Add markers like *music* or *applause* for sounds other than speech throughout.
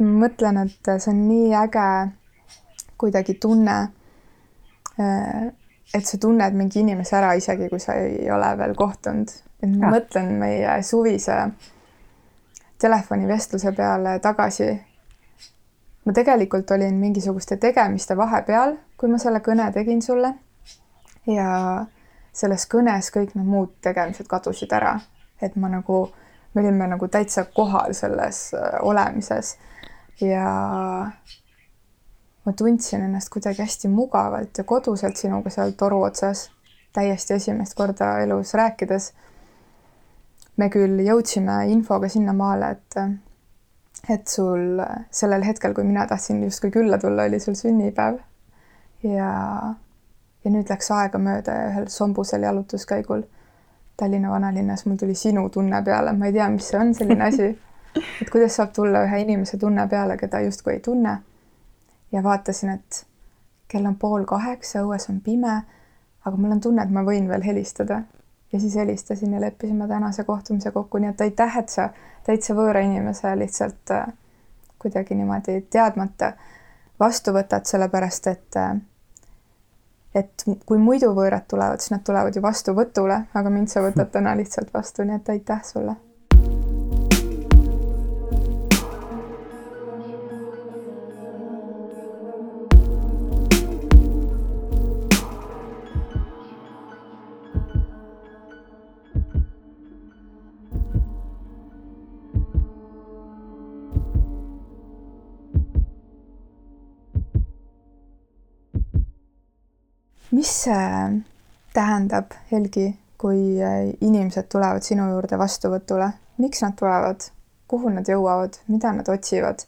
ma mõtlen, et see on nii äge kuidagi tunne, et sa tunned mingi inimese ära, isegi kui sa ei ole veel kohtunud. et ma ja. mõtlen meie suvise telefonivestluse peale tagasi. ma tegelikult olin mingisuguste tegemiste vahepeal, kui ma selle kõne tegin sulle. ja selles kõnes kõik need muud tegemised kadusid ära, et ma nagu, me olime nagu täitsa kohal selles äh, olemises ja ma tundsin ennast kuidagi hästi mugavalt ja koduselt sinuga seal toru otsas, täiesti esimest korda elus rääkides. me küll jõudsime infoga sinnamaale, et et sul sellel hetkel, kui mina tahtsin justkui külla tulla, oli sul sünnipäev. ja, ja nüüd läks aegamööda ja ühel sombusel jalutuskäigul Tallinna vanalinnas mul tuli sinu tunne peale, ma ei tea, mis see on, selline asi. *laughs* et kuidas saab tulla ühe inimese tunne peale, keda justkui ei tunne? Ja vaatasin, et kell on pool kaheksa, õues on pime, aga mul on tunne, et ma võin veel helistada. ja siis helistasin ja leppisime tänase kohtumise kokku, nii et aitäh, et sa täitsa võõra inimese lihtsalt äh, kuidagi niimoodi teadmata vastu võtad, sellepärast et äh, et kui muidu võõrad tulevad, siis nad tulevad ju vastuvõtule, aga mind sa võtad täna lihtsalt vastu, nii et aitäh sulle mis see tähendab, Helgi, kui äh, inimesed tulevad sinu juurde vastuvõtule, miks nad tulevad, kuhu nad jõuavad, mida nad otsivad?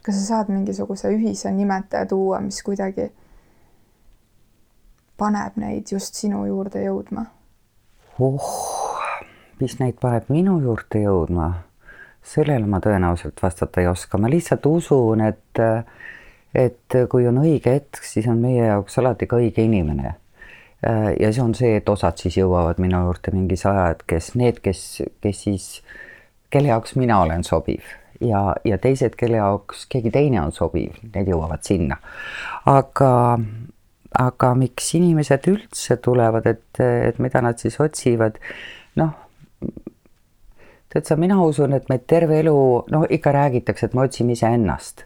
kas sa saad mingisuguse ühise nimetaja tuua, mis kuidagi paneb neid just sinu juurde jõudma? oh, mis neid paneb minu juurde jõudma? sellele ma tõenäoliselt vastata ei oska, ma lihtsalt usun, et äh, et kui on õige hetk, siis on meie jaoks alati ka õige inimene. ja see on see, et osad siis jõuavad minu juurde mingis ajahetkes, need, kes, kes siis, kelle jaoks mina olen sobiv ja, ja teised, kelle jaoks keegi teine on sobiv, need jõuavad sinna. aga, aga miks inimesed üldse tulevad, et, et mida nad siis otsivad, noh tead sa, mina usun, et me terve elu, no ikka räägitakse, et me otsime iseennast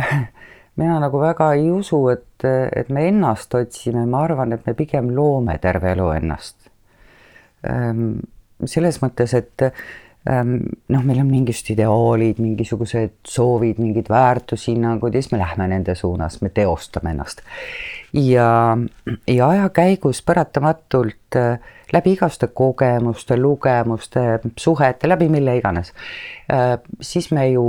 *laughs* mina nagu väga ei usu, et, et me ennast otsime, ma arvan, et me pigem loome terve elu ennast. Ehm, selles mõttes, et ehm, noh, meil on mingisugused ideaalid, mingisugused soovid, mingid väärtushinnangud ja siis me lähme nende suunas, me teostame ennast. ja, ja aja käigus paratamatult äh, läbi igasuguste kogemuste, lugemuste, suhete, läbi mille iganes, äh, siis me ju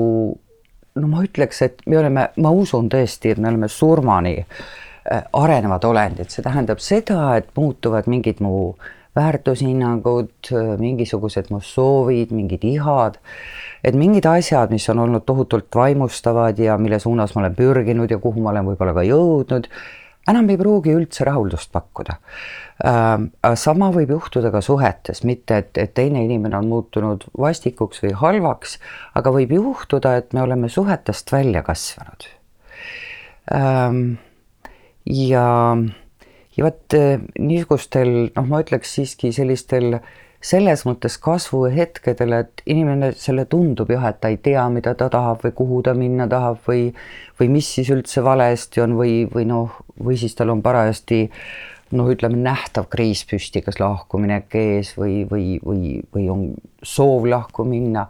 no ma ütleks, et me oleme, ma usun tõesti, et me oleme surmani äh, arenevad olendid, see tähendab seda, et muutuvad mingid mu väärtushinnangud, äh, mingisugused mu soovid, mingid ihad, et mingid asjad, mis on olnud tohutult vaimustavad ja mille suunas ma olen pürginud ja kuhu ma olen võib-olla ka jõudnud, enam ei pruugi üldse rahuldust pakkuda. Ähm, sama võib juhtuda ka suhetes, mitte et, et teine inimene on muutunud vastikuks või halvaks, aga võib juhtuda, et me oleme suhetest välja kasvanud. Ähm, ja, ja vot äh, niisugustel, noh, ma ütleks siiski sellistel selles mõttes kasvuhetkedel, et inimene, selle tundub jah, et ta ei tea, mida ta tahab või kuhu ta minna tahab või, või mis siis üldse valesti on või, või noh, või siis tal on parajasti noh, ütleme nähtav kriis püsti, kas lahkuminek ees või, või, või, või on soov lahku minna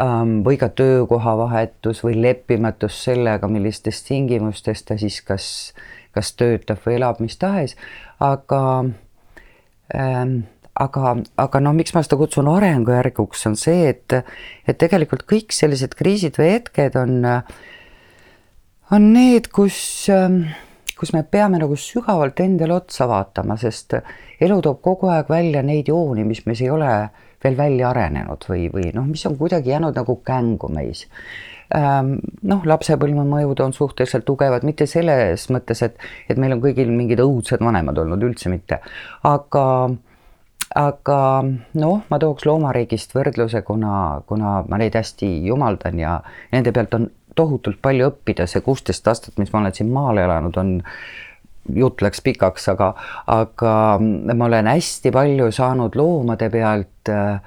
ähm, või ka töökohavahetus või leppimatus sellega, millistes tingimustes ta siis kas, kas töötab või elab, mis tahes, aga ähm, aga, aga noh, miks ma seda kutsun arengujärguks, on see, et, et tegelikult kõik sellised kriisid või hetked on, on need, kus, kus me peame nagu sügavalt endale otsa vaatama, sest elu toob kogu aeg välja neid jooni, mis meis ei ole veel välja arenenud või, või noh, mis on kuidagi jäänud nagu kängu meis. Noh, lapsepõlve mõjud on suhteliselt tugevad, mitte selles mõttes, et, et meil on kõigil mingid õudsed vanemad olnud, üldse mitte, aga aga noh, ma tooks loomariigist võrdluse, kuna, kuna ma neid hästi jumaldan ja nende pealt on tohutult palju õppida, see kuusteist aastat, mis ma olen siin maal elanud, on jutt läks pikaks, aga, aga ma olen hästi palju saanud loomade pealt äh,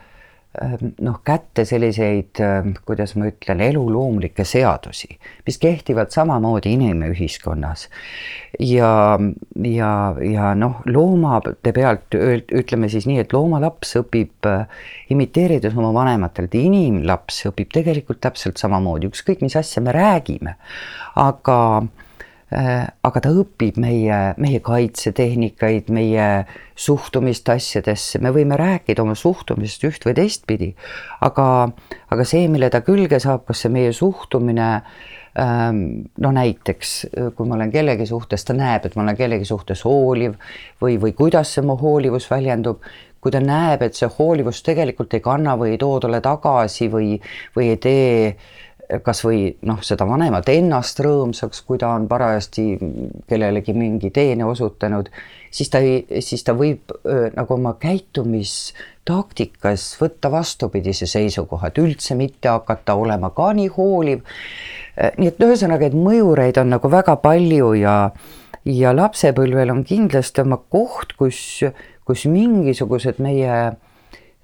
noh, kätte selliseid, ehm, kuidas ma ütlen, eluloomulikke seadusi, mis kehtivad samamoodi inimühiskonnas. ja, ja, ja noh, loomade pealt ütleme siis nii, et loomalaps õpib äh, imiteerides oma vanematelt, inimlaps õpib tegelikult täpselt samamoodi, ükskõik mis asja me räägime, aga Äh, aga ta õpib meie, meie kaitsetehnikaid, meie suhtumist asjadesse, me võime rääkida oma suhtumisest üht või teistpidi, aga, aga see, mille ta külge saab, kas see meie suhtumine ähm, no näiteks, kui ma olen kellegi suhtes, ta näeb, et ma olen kellegi suhtes hooliv või, või kuidas see mu hoolivus väljendub, kui ta näeb, et see hoolivus tegelikult ei kanna või ei too talle tagasi või, või ei tee kas või noh, seda vanemat ennast rõõmsaks, kui ta on parajasti kellelegi mingi teene osutanud, siis ta ei, siis ta võib öö, nagu oma käitumistaktikas võtta vastupidise seisukoha, et üldse mitte hakata olema ka nii hooliv. nii et ühesõnaga, et mõjureid on nagu väga palju ja ja lapsepõlvel on kindlasti oma koht, kus, kus mingisugused meie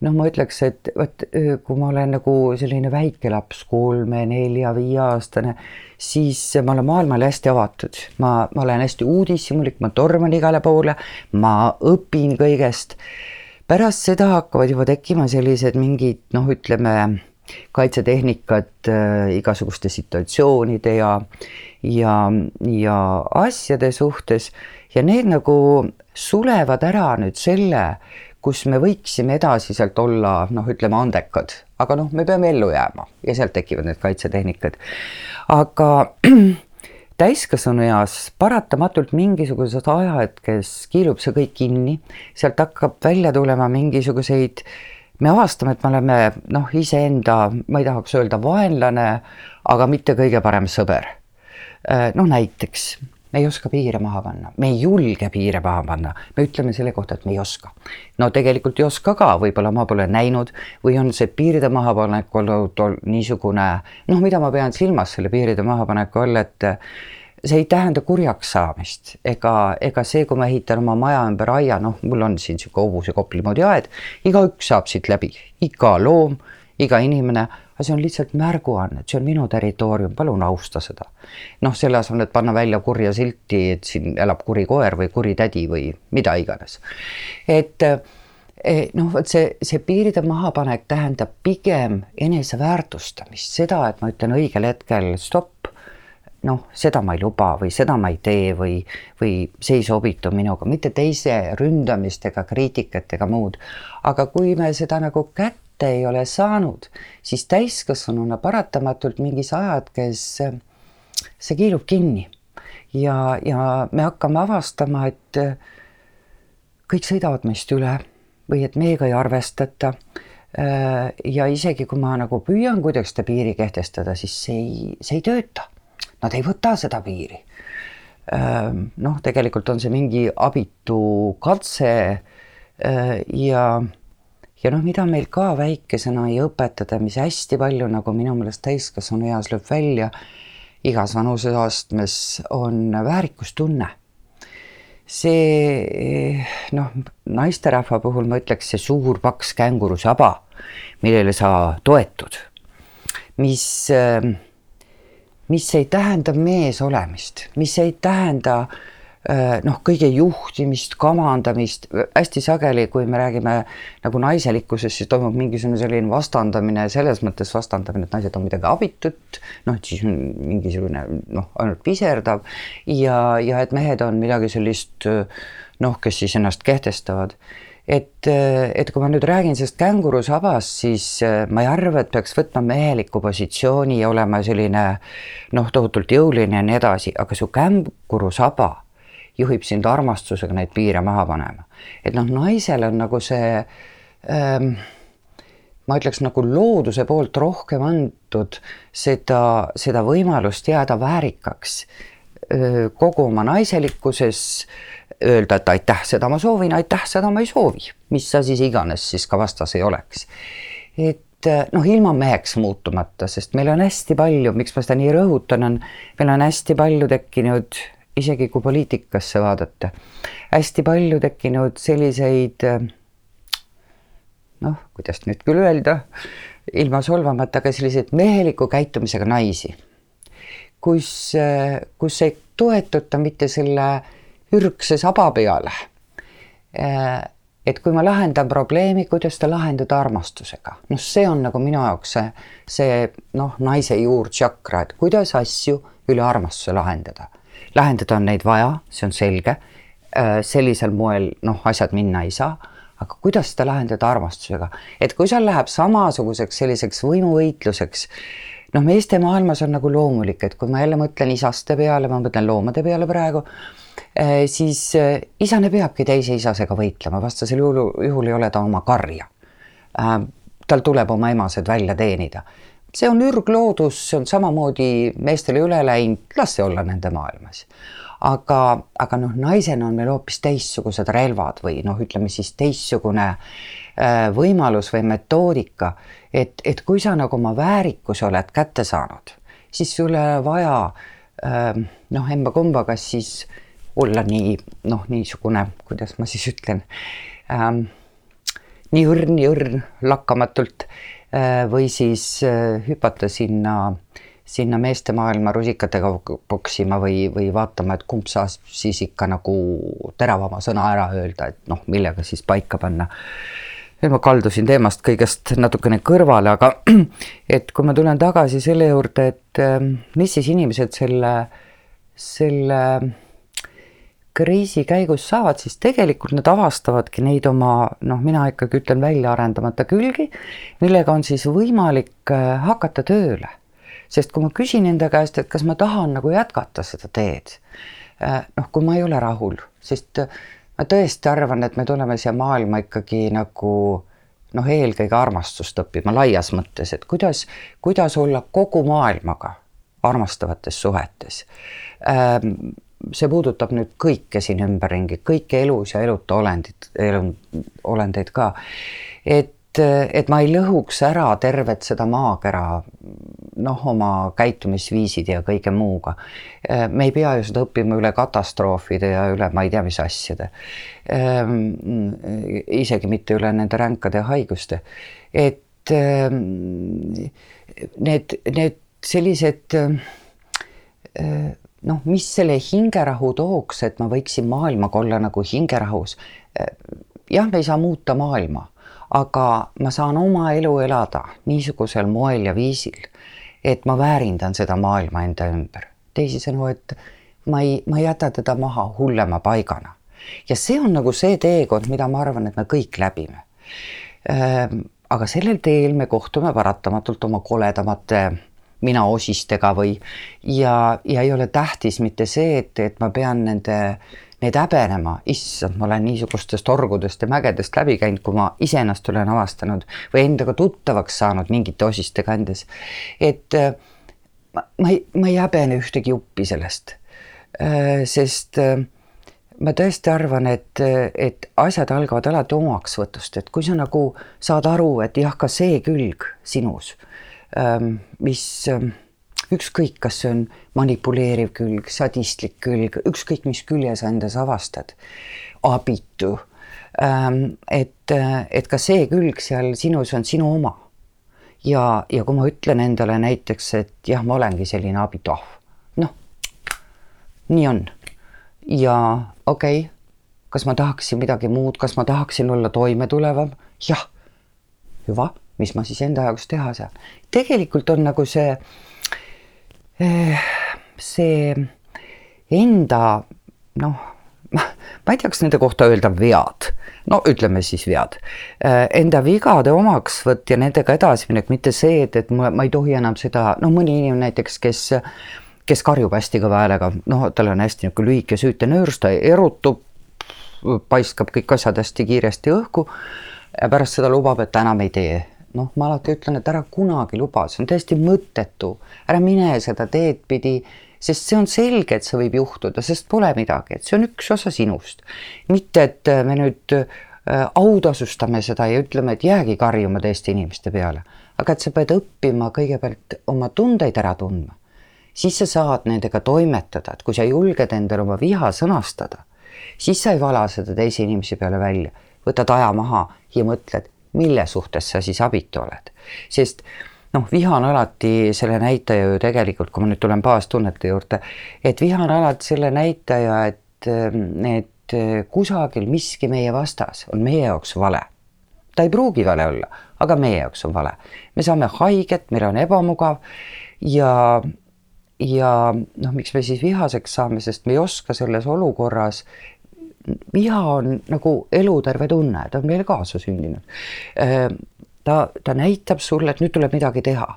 noh, ma ütleks, et vot kui ma olen nagu selline väike laps, kolme, nelja, viieaastane, siis ma olen maailmale hästi avatud, ma, ma olen hästi uudishimulik, ma torman igale poole, ma õpin kõigest. pärast seda hakkavad juba tekkima sellised mingid noh, ütleme kaitsetehnikad äh, igasuguste situatsioonide ja, ja, ja asjade suhtes ja need nagu sulevad ära nüüd selle kus me võiksime edasi sealt olla noh, ütleme andekad, aga noh, me peame ellu jääma ja sealt tekivad need kaitsetehnikad. aga *clears throat* täiskasvanueas paratamatult mingisugused ajahetkes kiilub see kõik kinni, sealt hakkab välja tulema mingisuguseid, me avastame, et me oleme noh, iseenda, ma ei tahaks öelda vaenlane, aga mitte kõige parem sõber. noh, näiteks me ei oska piire maha panna, me ei julge piire maha panna, me ütleme selle kohta, et me ei oska. no tegelikult ei oska ka, võib-olla ma pole näinud või on see piiride mahapanek olnud niisugune noh, mida ma pean silmas selle piiride mahapaneku all, et see ei tähenda kurjaks saamist. Ega, ega see, kui ma ehitan oma maja ümber aia, noh, mul on siin sihuke hobuse kopli moodi aed, igaüks saab siit läbi, iga loom, iga inimene aga see on lihtsalt märguanne, et see on minu territoorium, palun austa seda. noh, selle asemel, et panna välja kurja silti, et siin elab kuri koer või kuri tädi või mida iganes. et eh, noh, vot see, see piiride mahapanek tähendab pigem eneseväärtustamist, seda, et ma ütlen õigel hetkel stopp, noh, seda ma ei luba või seda ma ei tee või, või see ei sobitu minuga, mitte teise ründamist ega kriitikat ega muud. aga kui me seda nagu kätte kätte ei ole saanud, siis täiskasvanuna paratamatult mingis ajahetkes see kiilub kinni. ja, ja me hakkame avastama, et kõik sõidavad meist üle või et meiega ei arvestata. ja isegi kui ma nagu püüan kuidagi seda piiri kehtestada, siis see ei, see ei tööta. Nad ei võta seda piiri. noh, tegelikult on see mingi abitu katse ja ja noh, mida meil ka väikesena ei õpetada, mis hästi palju nagu minu meelest täiskasvanu eas lööb välja igas vanuseastmes, on väärikustunne. see noh, naisterahva puhul ma ütleks, see suur paks kängurusaba, millele sa toetud, mis, mis ei tähenda mees olemist, mis ei tähenda äh, Äh, noh, kõige juhtimist, kamandamist, hästi sageli, kui me räägime nagu naiselikkusest, siis toimub mingisugune selline vastandamine, selles mõttes vastandamine, et naised on midagi abitut, noh, et siis mingisugune noh, ainult piserdav ja, ja et mehed on midagi sellist noh, kes siis ennast kehtestavad. Et, et kui ma nüüd räägin sellest kängurusabast, siis ma ei arva, et peaks võtma meheliku positsiooni ja olema selline noh, tohutult jõuline ja nii edasi, aga su kängurusaba juhib sind armastusega neid piire maha panema. et noh, naisel on nagu see ähm, ma ütleks nagu looduse poolt rohkem antud seda, seda võimalust jääda väärikaks kogu oma naiselikkuses, öelda, et aitäh, seda ma soovin, aitäh, seda ma ei soovi, mis sa siis iganes siis ka vastas ei oleks. et noh, ilma meheks muutumata, sest meil on hästi palju, miks ma seda nii rõhutan, on, meil on hästi palju tekkinud, isegi kui poliitikasse vaadata, hästi palju tekkinud selliseid noh, kuidas nüüd küll öelda, ilma solvamata, aga selliseid meheliku käitumisega naisi, kus, kus ei toetuta mitte selle ürgse saba peale et kui ma lahendan probleemi, kuidas seda lahendada armastusega. noh, see on nagu minu jaoks see, see noh, naise juurtšakra, et kuidas asju üle armastuse lahendada. Lahendada on neid vaja, see on selge. Äh, sellisel moel noh, asjad minna ei saa, aga kuidas seda lahendada armastusega, et kui seal läheb samasuguseks selliseks võimuvõitluseks, noh, meeste maailmas on nagu loomulik, et kui ma jälle mõtlen isaste peale, ma mõtlen loomade peale praegu Äh, siis äh, isane peabki teise isasega võitlema, vastasel juhul, juhul ei ole ta oma karja. Tal tuleb oma emased välja teenida. See on ürgloodus, see on samamoodi meestele üle läinud, las see olla nende maailmas. aga, aga noh, naisena on meil hoopis teistsugused relvad või noh, ütleme siis teistsugune võimalus või metoodika, et, et kui sa nagu oma väärikuse oled kätte saanud, siis sul ei ole vaja noh, emba-kumba, kas siis olla nii noh, niisugune, kuidas ma siis ütlen ähm,, nii õrn, nii õrn lakkamatult äh, või siis äh, hüpata sinna, sinna meeste maailma rusikatega poksima või, või vaatama, et kumb saab siis ikka nagu teravama sõna ära öelda, et noh, millega siis paika panna. Nüüd ma kaldusin teemast kõigest natukene kõrvale, aga *clears throat* et kui ma tulen tagasi selle juurde, et äh, mis siis inimesed selle, selle kriisi käigus saavad, siis tegelikult nad avastavadki neid oma noh, mina ikkagi ütlen välja arendamata külgi, millega on siis võimalik äh, hakata tööle. sest kui ma küsin enda käest, et kas ma tahan nagu jätkata seda teed, äh, noh, kui ma ei ole rahul, sest äh, ma tõesti arvan, et me tuleme siia maailma ikkagi nagu noh, eelkõige armastust õppima laias mõttes, et kuidas, kuidas olla kogu maailmaga armastavates suhetes ähm, see puudutab nüüd kõike siin ümberringi, kõiki elus ja eluta olendid, elu, olendeid ka. et, et ma ei lõhuks ära tervet seda maakera noh, oma käitumisviisid ja kõige muuga. me ei pea ju seda õppima üle katastroofide ja üle ma ei tea, mis asjade. Ehm, isegi mitte üle nende ränkade haiguste, et ehm, need, need sellised noh, mis selle hingerahu tooks, et ma võiksin maailmaga olla nagu hingerahus. jah, me ei saa muuta maailma, aga ma saan oma elu elada niisugusel moel ja viisil, et ma väärindan seda maailma enda ümber. teisisõnu, et ma ei, ma ei jäta teda maha hullema paigana. ja see on nagu see teekond, mida ma arvan, et me kõik läbime. aga sellel teel me kohtume paratamatult oma koledamate minaosistega või ja, ja ei ole tähtis mitte see, et, et ma pean nende, neid häbenema, issand, ma olen niisugustest orgudest ja mägedest läbi käinud, kui ma iseennast olen avastanud või endaga tuttavaks saanud mingite osistega endas. et äh, ma, ma ei, ma ei häbene ühtegi juppi sellest. Äh, sest äh, ma tõesti arvan, et, et asjad algavad alati omaksvõtust, et kui sa nagu saad aru, et jah, ka see külg sinus mis ähm, ükskõik, kas see on manipuleeriv külg, sadistlik külg, ükskõik mis külje sa endas avastad, abitu. Ähm, et, et ka see külg seal sinus on sinu oma. ja, ja kui ma ütlen endale näiteks, et jah, ma olengi selline abitu ahv, noh, nii on. ja okei okay,, kas ma tahaksin midagi muud, kas ma tahaksin olla toimetulevam? jah, hüva mis ma siis enda jaoks teha saan. tegelikult on nagu see, eh, see enda noh, ma ei tea, kas nende kohta öelda vead, no ütleme siis vead, eh, enda vigade omaksvõtt ja nendega edasiminek, mitte see, et, et ma, ma ei tohi enam seda, no mõni inimene näiteks, kes kes karjub hästi kõva häälega, noh, tal on hästi niisugune lühike süüte nöörs, ta erutub, paiskab kõik asjad hästi kiiresti õhku ja pärast seda lubab, et ta enam ei tee noh, ma alati ütlen, et ära kunagi luba, see on täiesti mõttetu, ära mine seda teed pidi, sest see on selge, et see võib juhtuda, sest pole midagi, et see on üks osa sinust. mitte, et me nüüd äh, autasustame seda ja ütleme, et jäägi karjuma teiste inimeste peale. aga et sa pead õppima kõigepealt oma tundeid ära tundma. siis sa saad nendega toimetada, et kui sa julged endale oma viha sõnastada, siis sa ei vala seda teise inimese peale välja, võtad aja maha ja mõtled, mille suhtes sa siis abitu oled, sest noh, viha on alati selle näitaja ju tegelikult, kui ma nüüd tulen baastunnete juurde, et viha on alati selle näitaja, et need kusagil miski meie vastas on meie jaoks vale. ta ei pruugi vale olla, aga meie jaoks on vale. me saame haiget, meil on ebamugav ja, ja noh, miks me siis vihaseks saame, sest me ei oska selles olukorras viha on nagu eluterve tunne, ta on meile kaasa sündinud ta, ta näitab sulle, et nüüd tuleb midagi teha.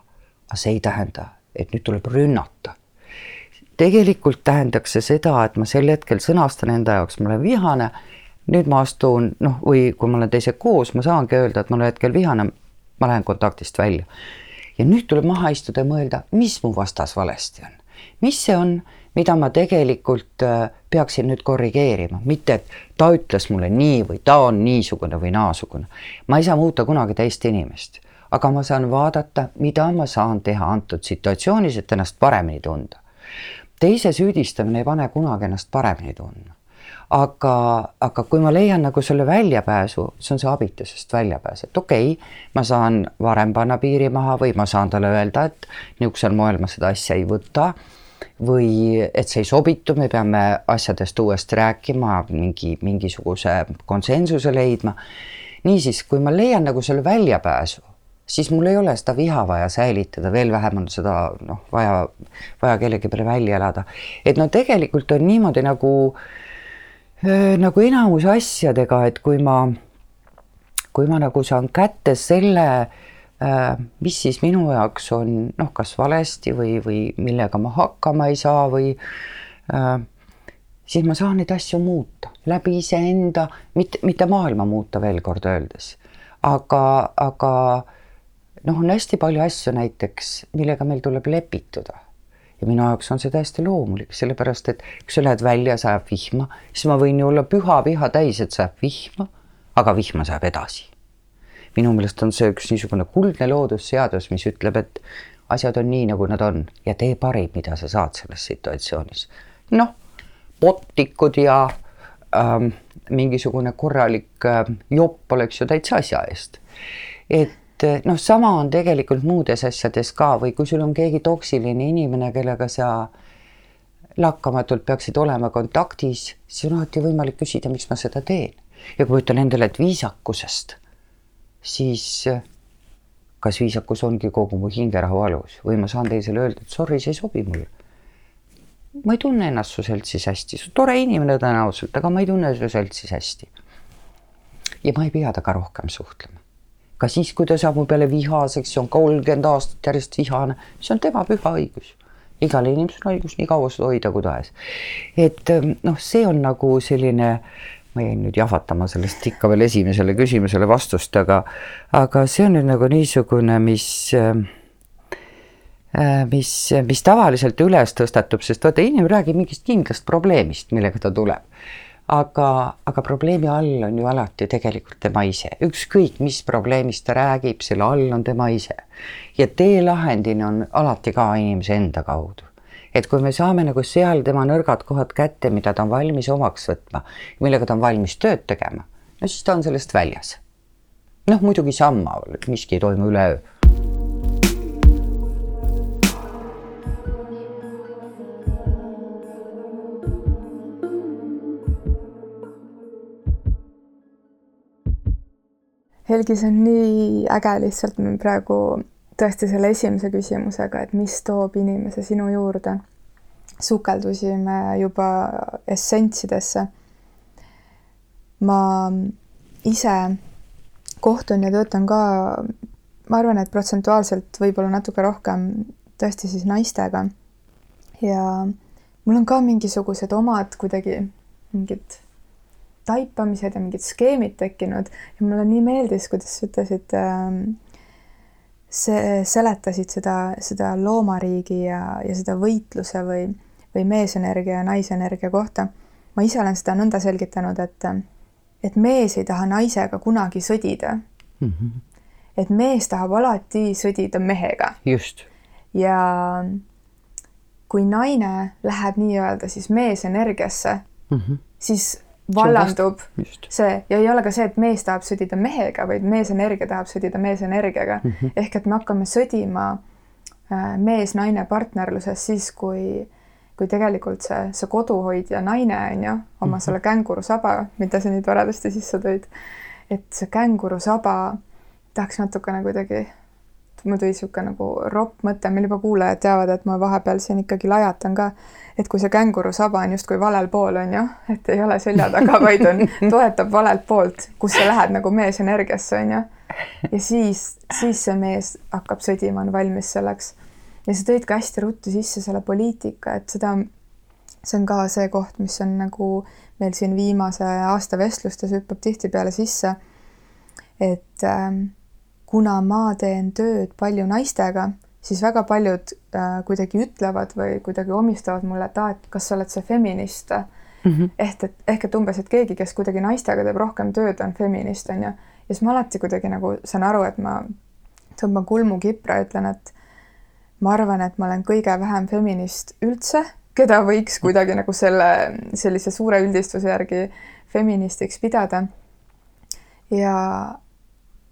aga see ei tähenda, et nüüd tuleb rünnata. tegelikult tähendaks see seda, et ma sel hetkel sõnastan enda jaoks, ma olen vihane, nüüd ma astun noh, või kui ma olen teisega koos, ma saangi öelda, et ma olen hetkel vihane, ma lähen kontaktist välja. ja nüüd tuleb maha istuda ja mõelda, mis mu vastas valesti on, mis see on mida ma tegelikult äh, peaksin nüüd korrigeerima, mitte et ta ütles mulle nii või ta on niisugune või naasugune. ma ei saa muuta kunagi teist inimest, aga ma saan vaadata, mida ma saan teha antud situatsioonis, et ennast paremini tunda. teise süüdistamine ei pane kunagi ennast paremini tundma. aga, aga kui ma leian nagu selle väljapääsu, see on see abitusest väljapääs, et okei okay,, ma saan varem panna piiri maha või ma saan talle öelda, et niisugusel moel ma seda asja ei võta või et see ei sobitu, me peame asjadest uuesti rääkima, mingi, mingisuguse konsensuse leidma. niisiis, kui ma leian nagu selle väljapääsu, siis mul ei ole seda viha vaja säilitada, veel vähem on seda noh, vaja, vaja kellegi peale välja elada. et no tegelikult on niimoodi nagu, nagu enamus asjadega, et kui ma, kui ma nagu saan kätte selle Äh, mis siis minu jaoks on noh, kas valesti või, või millega ma hakkama ei saa või äh, siis ma saan neid asju muuta läbi iseenda, mitte, mitte maailma muuta, veel kord öeldes. aga, aga noh, on hästi palju asju näiteks, millega meil tuleb lepituda. ja minu jaoks on see täiesti loomulik, sellepärast et kui sa lähed välja, sajab vihma, siis ma võin ju olla püha viha täis, et sajab vihma, aga vihma sajab edasi minu meelest on see üks niisugune kuldne loodusseadus, mis ütleb, et asjad on nii, nagu nad on ja tee parim, mida sa saad selles situatsioonis. noh, pottikud ja ähm, mingisugune korralik äh, jopp oleks ju täitsa asja eest. et äh, noh, sama on tegelikult muudes asjades ka või kui sul on keegi toksiline inimene, kellega sa lakkamatult peaksid olema kontaktis, siis on alati võimalik küsida, miks ma seda teen. ja kui ma ütlen endale, et viisakusest siis eh, kas viisakus ongi kogu mu hingerahu alus või ma saan teisele öelda, et sorry, see ei sobi mulle. ma ei tunne ennast su seltsis hästi, sa tore inimene tõenäoliselt, aga ma ei tunne su seltsis hästi. ja ma ei pea temaga rohkem suhtlema. ka siis, kui ta saab mu peale vihaseks, on kolmkümmend aastat järjest vihane, see on tema püha õigus. igal inimesel on õigus nii kaua seda hoida kui tahes. et eh, noh, see on nagu selline äh, ma jäin nüüd jahvatama sellest ikka veel esimesele küsimusele vastust, aga, aga see on nüüd nagu niisugune, mis, äh, mis, mis tavaliselt üles tõstatub, sest vaata, inimene räägib mingist kindlast probleemist, millega ta tuleb. aga, aga probleemi all on ju alati tegelikult tema ise, ükskõik mis probleemist ta räägib, selle all on tema ise. ja tee lahendini on alati ka inimese enda kaudu et kui me saame nagu seal tema nõrgad kohad kätte, mida ta on valmis omaks võtma, millega ta on valmis tööd tegema, no siis ta on sellest väljas. noh, muidugi sammhaaval, et miski ei toimu üleöö. Helgi, see on nii äge lihtsalt, praegu tõesti selle esimese küsimusega, et mis toob inimese sinu juurde. sukeldusime juba essentsidesse. ma ise kohtun ja töötan ka, ma arvan, et protsentuaalselt võib-olla natuke rohkem tõesti siis naistega. ja mul on ka mingisugused omad kuidagi mingid taipamised ja mingid skeemid tekkinud ja mulle nii meeldis, kuidas sa ütlesid äh, see, seletasid seda, seda loomariigi ja, ja seda võitluse või, või meesenergia ja naisenergia kohta. ma ise olen seda nõnda selgitanud, et, et mees ei taha naisega kunagi sõdida mm. -hmm. et mees tahab alati sõdida mehega just, ja kui naine läheb nii-öelda siis meesenergiasse mm, -hmm. siis vallandub see ja ei ole ka see, et mees tahab sõdida mehega, vaid meesenergia tahab sõdida meesenergiaga mm. -hmm. ehk et me hakkame sõdima äh, mees-naine partnerluses siis, kui, kui tegelikult see, see koduhoidja naine on ju, oma mm -hmm. selle kängurusaba, mida sa nii toredasti sisse tõid, et see kängurusaba tahaks natukene kuidagi mul tuli niisugune nagu ropp mõte, meil juba kuulajad teavad, et ma vahepeal siin ikkagi lajatan ka, et kui see kängurusaba on justkui valel pool, on ju, et ei ole selja taga, vaid on, *laughs* toetab valelt poolt, kus sa lähed nagu meesenergiasse, on ju. ja siis, siis see mees hakkab sõdima, on valmis selleks. ja sa tõid ka hästi ruttu sisse selle poliitika, et seda, see on ka see koht, mis on nagu meil siin viimase aasta vestlustes hüppab tihtipeale sisse, et ähm, kuna ma teen tööd palju naistega, siis väga paljud äh, kuidagi ütlevad või kuidagi omistavad mulle, et aa, et kas sa oled see feminist mm. -hmm. ehk et, ehk et umbes, et keegi, kes kuidagi naistega teeb rohkem tööd, on feminist, on ju. ja siis ma alati kuidagi nagu saan aru, et ma tõmban kulmu kipra ja ütlen, et ma arvan, et ma olen kõige vähem feminist üldse, keda võiks kuidagi nagu selle, sellise suure üldistuse järgi feministiks pidada. ja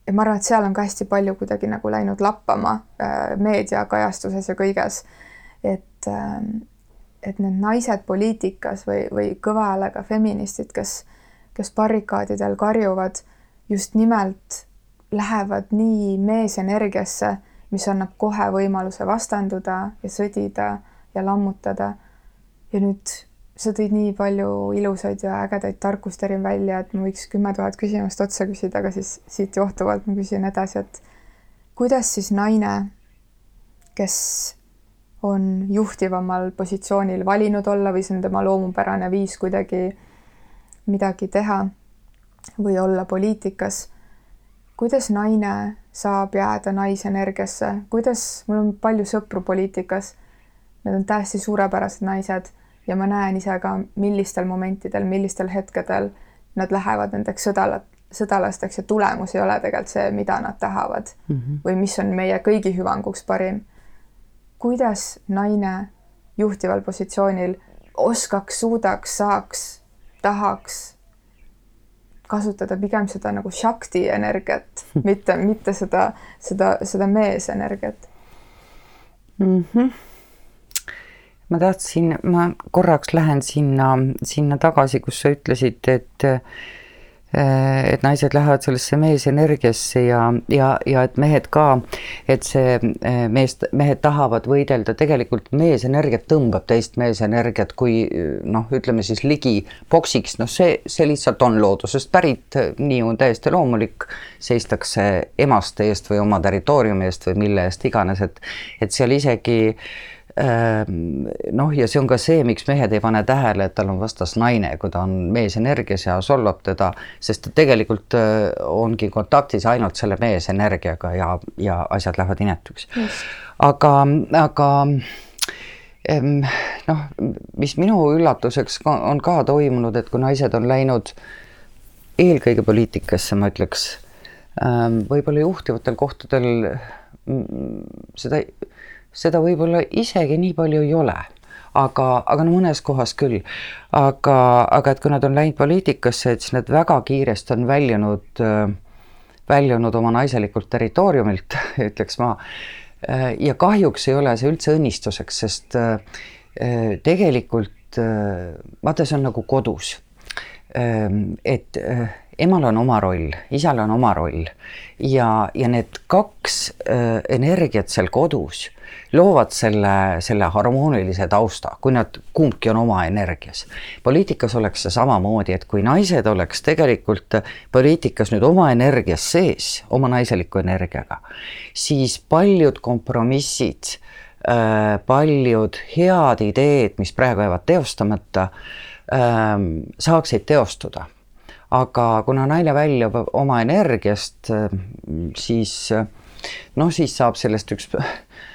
ja ma arvan, et seal on ka hästi palju kuidagi nagu läinud lappama äh, meediakajastuses ja kõiges. et äh,, et need naised poliitikas või, või kõva häälega feministid, kes, kes barrikaadidel karjuvad, just nimelt lähevad nii meesenergiasse, mis annab kohe võimaluse vastanduda ja sõdida ja lammutada. ja nüüd sa tõid nii palju ilusaid ja ägedaid tarkusterim välja, et ma võiks kümme tuhat küsimust otsa küsida, aga siis siit johtuvalt ma küsin edasi, et kuidas siis naine, kes on juhtivamal positsioonil valinud olla või see on tema loomupärane viis kuidagi midagi teha või olla poliitikas, kuidas naine saab jääda naisenergiasse, kuidas, mul on palju sõpru poliitikas, need on täiesti suurepärased naised ja ma näen ise ka, millistel momentidel, millistel hetkedel nad lähevad nendeks sõdalat, sõdalasteks ja tulemus ei ole tegelikult see, mida nad tahavad mm -hmm. või mis on meie kõigi hüvanguks parim. kuidas naine juhtival positsioonil oskaks, suudaks, saaks, tahaks kasutada pigem seda nagu shakti energiat, *laughs* mitte, mitte seda, seda, seda meesenergiat mm. -hmm ma tahtsin, ma korraks lähen sinna, sinna tagasi, kus sa ütlesid, et et naised lähevad sellesse meesenergiasse ja, ja, ja et mehed ka, et see meest, mehed tahavad võidelda, tegelikult meesenergiat tõmbab teist meesenergiat, kui noh, ütleme siis ligi poksiks, noh, see, see lihtsalt on loodusest pärit, nii on täiesti loomulik, seistakse emaste eest või oma territooriumi eest või mille eest iganes, et et seal isegi äh, noh, ja see on ka see, miks mehed ei pane tähele, et tal on vastas naine, kui ta on meesenergias ja solvab teda, sest ta tegelikult äh, ongi kontaktis ainult selle meesenergiaga ja, ja asjad lähevad inetuks. aga, aga ehm, noh, mis minu üllatuseks on ka toimunud, et kui naised on läinud eelkõige poliitikasse, ma ütleks, ehm, võib-olla juhtivatel kohtadel seda seda võib-olla isegi nii palju ei ole, aga, aga no mõnes kohas küll. aga, aga et kui nad on läinud poliitikasse, et siis nad väga kiiresti on väljunud, väljunud oma naiselikult territooriumilt, *laughs* ütleks ma. ja kahjuks ei ole see üldse õnnistuseks, sest tegelikult vaata, see on nagu kodus. et emal on oma roll, isal on oma roll ja, ja need kaks energiat seal kodus loovad selle, selle harmoonilise tausta, kui nad kumbki on oma energias. poliitikas oleks see samamoodi, et kui naised oleks tegelikult poliitikas nüüd oma energias sees, oma naiseliku energiaga, siis paljud kompromissid, äh, paljud head ideed, mis praegu jäävad teostamata, ähm, saaksid teostuda aga kuna naine väljub oma energiast, äh, siis noh, siis saab sellest üks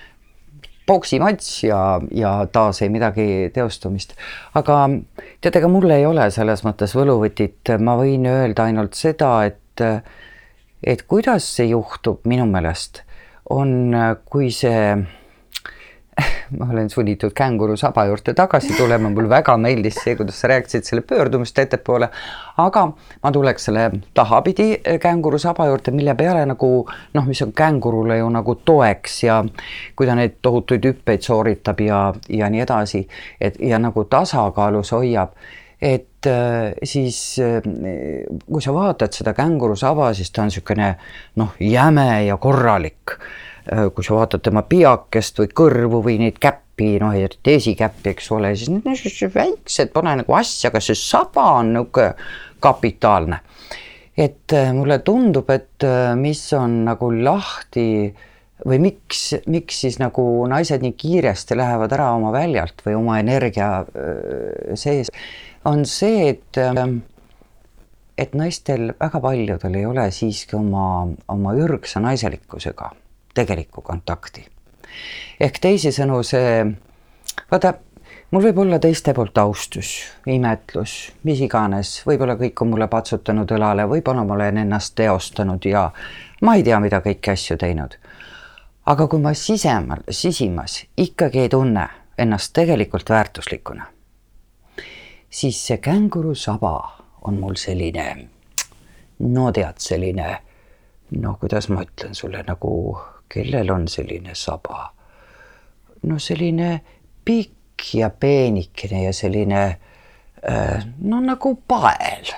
*laughs* poksimats ja, ja taas ei midagi teostumist. aga tead, ega mul ei ole selles mõttes võluvõtit, ma võin öelda ainult seda, et et kuidas see juhtub minu meelest, on, kui see *laughs* ma olen sunnitud känguru saba juurde tagasi tulema, mulle väga meeldis see, kuidas sa rääkisid selle pöördumist ettepoole. aga ma tuleks selle tahapidi känguru saba juurde, mille peale nagu noh, mis on kängurule ju nagu toeks ja kui ta neid tohutuid hüppeid sooritab ja, ja nii edasi, et ja nagu tasakaalus hoiab. Et äh, siis äh, kui sa vaatad seda känguru saba, siis ta on niisugune noh, jäme ja korralik kui sa vaatad tema piakest või kõrvu või neid käppi, noh, eriti esikäppi, eks ole, siis need on sellised väiksed, pole nagu asja, aga see saba on niisugune kapitaalne. et äh, mulle tundub, et äh, mis on nagu lahti või miks, miks siis nagu naised nii kiiresti lähevad ära oma väljalt või oma energia sees, on see, et et naistel väga paljudel ei ole siiski oma, oma ürgsa naiselikkusega tegelikku kontakti. ehk teisisõnu see, vaata, mul võib olla teiste poolt austus, imetlus, mis iganes, võib-olla kõik on mulle patsutanud õlale, võib-olla ma olen ennast teostanud ja ma ei tea, mida kõiki asju teinud. aga kui ma sisemal, sisimas ikkagi ei tunne ennast tegelikult väärtuslikuna, siis see känguru saba on mul selline, no tead, selline no kuidas ma ütlen sulle nagu kellel on selline saba? no selline pikk ja peenikene ja selline äh, no nagu pael.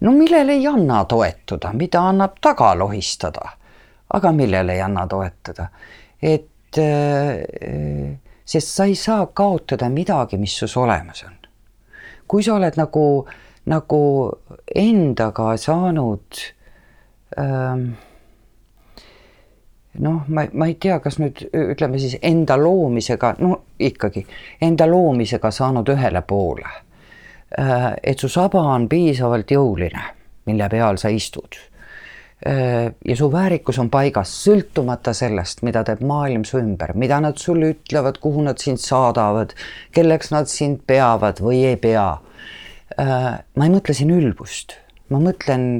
no millele ei anna toetuda, mida annab taga lohistada, aga millele ei anna toetada, et äh, sest sa ei saa kaotada midagi, mis sus olemas on. kui sa oled nagu, nagu endaga saanud ähm, noh, ma, ma ei tea, kas nüüd ütleme siis enda loomisega, no ikkagi enda loomisega saanud ühele poole. Äh, et su saba on piisavalt jõuline, mille peal sa istud. Äh, ja su väärikus on paigas, sõltumata sellest, mida teeb maailm su ümber, mida nad sulle ütlevad, kuhu nad sind saadavad, kelleks nad sind peavad või ei pea. Äh, ma ei mõtle siin ülbust, ma mõtlen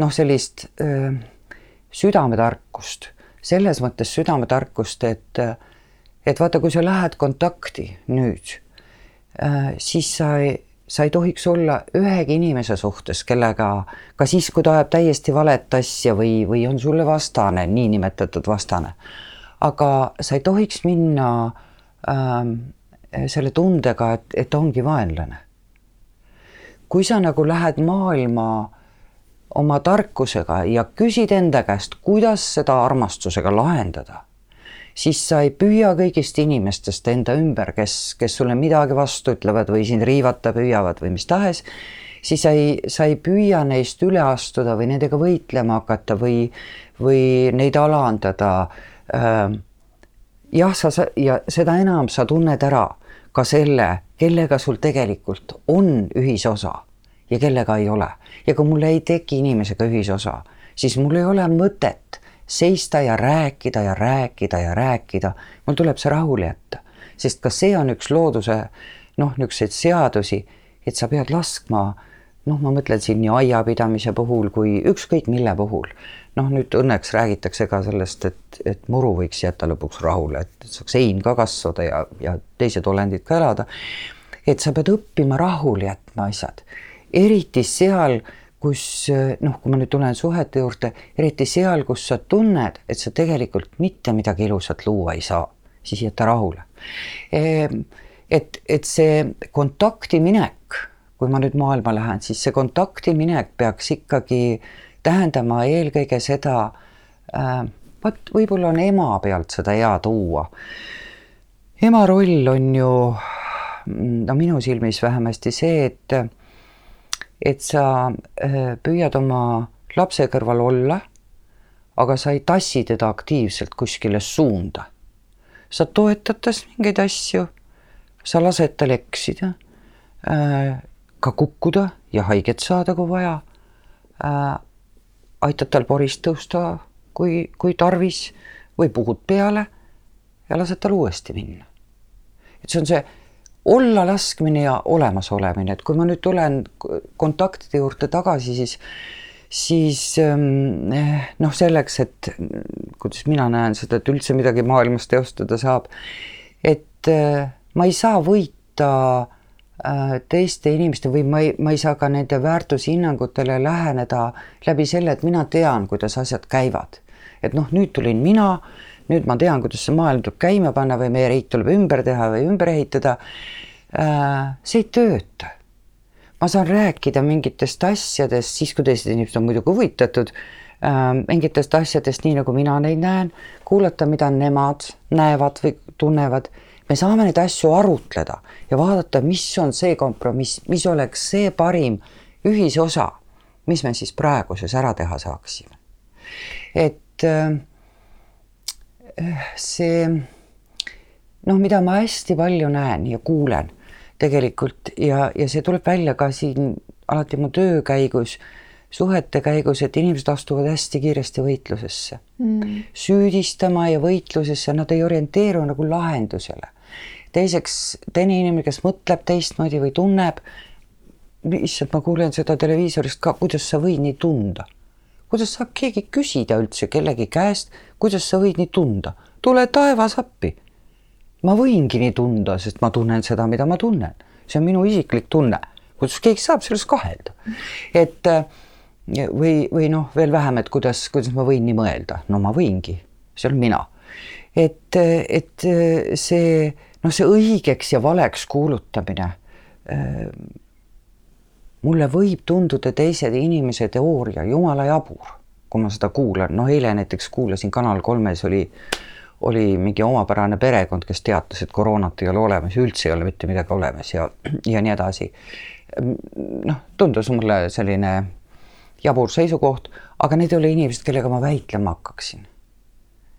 noh, sellist südametarkust selles mõttes südametarkust, et, et vaata, kui sa lähed kontakti nüüd, äh, siis sa ei, sa ei tohiks olla ühegi inimese suhtes, kellega ka siis, kui ta ajab täiesti valet asja või, või on sulle vastane, niinimetatud vastane. aga sa ei tohiks minna ähm, selle tundega, et, et ongi vaenlane. kui sa nagu lähed maailma oma tarkusega ja küsid enda käest, kuidas seda armastusega lahendada, siis sa ei püüa kõigist inimestest enda ümber, kes, kes sulle midagi vastu ütlevad või sind riivata püüavad või mis tahes, siis sa ei, sa ei püüa neist üle astuda või nendega võitlema hakata või, või neid alandada. Ähm, jah, sa, sa ja seda enam sa tunned ära ka selle, kellega sul tegelikult on ühisosa ja kellega ei ole. Ja kui mul ei teki inimesega ühisosa, siis mul ei ole mõtet seista ja rääkida ja rääkida ja rääkida, mul tuleb see rahule jätta. sest ka see on üks looduse noh, niisuguseid seadusi, et sa pead laskma noh, ma mõtlen siin nii aiapidamise puhul kui ükskõik mille puhul. noh, nüüd õnneks räägitakse ka sellest, et, et muru võiks jätta lõpuks rahule, et saaks hein ka kasvada ja, ja teised olendid ka elada. et sa pead õppima rahule jätma asjad eriti seal, kus noh, kui ma nüüd tulen suhete juurde, eriti seal, kus sa tunned, et sa tegelikult mitte midagi ilusat luua ei saa, siis jäta rahule. Ehm, et, et see kontakti minek, kui ma nüüd maailma lähen, siis see kontakti minek peaks ikkagi tähendama eelkõige seda äh,, vot võib-olla on ema pealt seda hea tuua. ema roll on ju no minu silmis vähemasti see, et et sa äh, püüad oma lapse kõrval olla, aga sa ei tassi teda aktiivselt kuskile suunda. sa toetad tast mingeid asju, sa lased tal eksida, äh, ka kukkuda ja haiget saada, kui vaja. Äh, aitad tal porist tõusta, kui, kui tarvis või puhud peale ja lased tal uuesti minna. et see on see olla laskmine ja olemasolemine, et kui ma nüüd tulen kontaktide juurde tagasi, siis siis ähm, noh, selleks, et kuidas mina näen seda, et üldse midagi maailmas teostada saab, et äh, ma ei saa võita äh, teiste inimeste või ma ei, ma ei saa ka nende väärtushinnangutele läheneda läbi selle, et mina tean, kuidas asjad käivad. et noh, nüüd tulin mina, nüüd ma tean, kuidas see maailm tuleb käima panna või meie riik tuleb ümber teha või ümber ehitada. see ei tööta ma saan rääkida mingitest asjadest siis, kui teised inimesed on muidugi huvitatud äh,, mingitest asjadest, nii nagu mina neid näen, kuulata, mida nemad näevad või tunnevad. me saame neid asju arutleda ja vaadata, mis on see kompromiss, mis oleks see parim ühisosa, mis me siis praeguses ära teha saaksime. et äh, see noh, mida ma hästi palju näen ja kuulen tegelikult ja, ja see tuleb välja ka siin alati mu töö käigus, suhete käigus, et inimesed astuvad hästi kiiresti võitlusesse mm.. süüdistama ja võitlusesse, nad ei orienteeru nagu lahendusele. teiseks, teine inimene, kes mõtleb teistmoodi või tunneb, issand, ma kuulen seda televiisorist ka, kuidas sa võid nii tunda. kuidas saab keegi küsida üldse kellegi käest, kuidas sa võid nii tunda? tule taevas appi ma võingi nii tunda, sest ma tunnen seda, mida ma tunnen, see on minu isiklik tunne, kuidas keegi saab selles kahelda, et äh, või, või noh, veel vähem, et kuidas, kuidas ma võin nii mõelda, no ma võingi, see olen mina. et, et see noh, see õigeks ja valeks kuulutamine äh, mulle võib tunduda teised inimese teooria jumala jabur, kui ma seda kuulan, noh, eile näiteks kuulasin Kanal kolmes oli äh, oli mingi omapärane perekond, kes teatas, et koroonat ei ole olemas ja üldse ei ole mitte midagi olemas ja, ja nii edasi. noh, tundus mulle selline jabur seisukoht, aga need ei ole inimesed, kellega ma väitlema hakkaksin.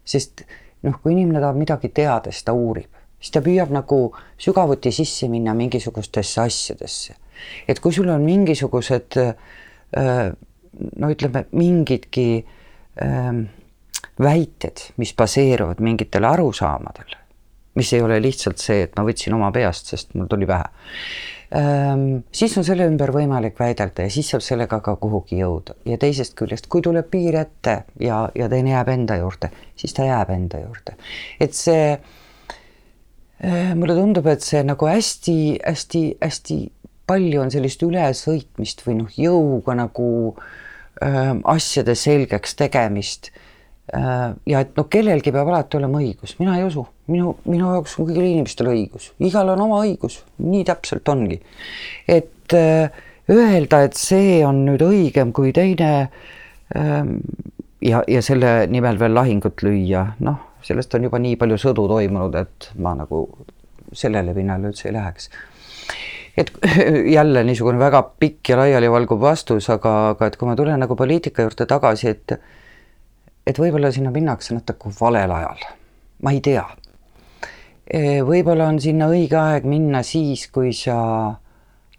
sest noh, kui inimene tahab midagi teada, siis ta uurib, siis ta püüab nagu sügavuti sisse minna mingisugustesse asjadesse. et kui sul on mingisugused no ütleme, mingidki äh, väited, mis baseeruvad mingitel arusaamadel, mis ei ole lihtsalt see, et ma võtsin oma peast, sest mul tuli pähe ähm,. siis on selle ümber võimalik väidelda ja siis saab sellega ka kuhugi jõuda ja teisest küljest, kui tuleb piir ette ja, ja teine jääb enda juurde, siis ta jääb enda juurde. et see äh,, mulle tundub, et see nagu hästi-hästi-hästi palju on sellist ülesõitmist või noh, jõuga nagu äh, asjade selgeks tegemist. Äh, ja et noh, kellelgi peab alati olema õigus, mina ei usu, minu, minu jaoks on kõigil inimestel õigus, igal on oma õigus, nii täpselt ongi. et äh, öelda, et see on nüüd õigem kui teine ähm, ja, ja selle nimel veel lahingut lüüa, noh, sellest on juba nii palju sõdu toimunud, et ma nagu sellele pinnale üldse ei läheks et *laughs* jälle niisugune väga pikk ja laialivalguv vastus, aga, aga et kui ma tulen nagu poliitika juurde tagasi, et et võib-olla sinna minnakse natuke valel ajal, ma ei tea. E, võib-olla on sinna õige aeg minna siis, kui sa,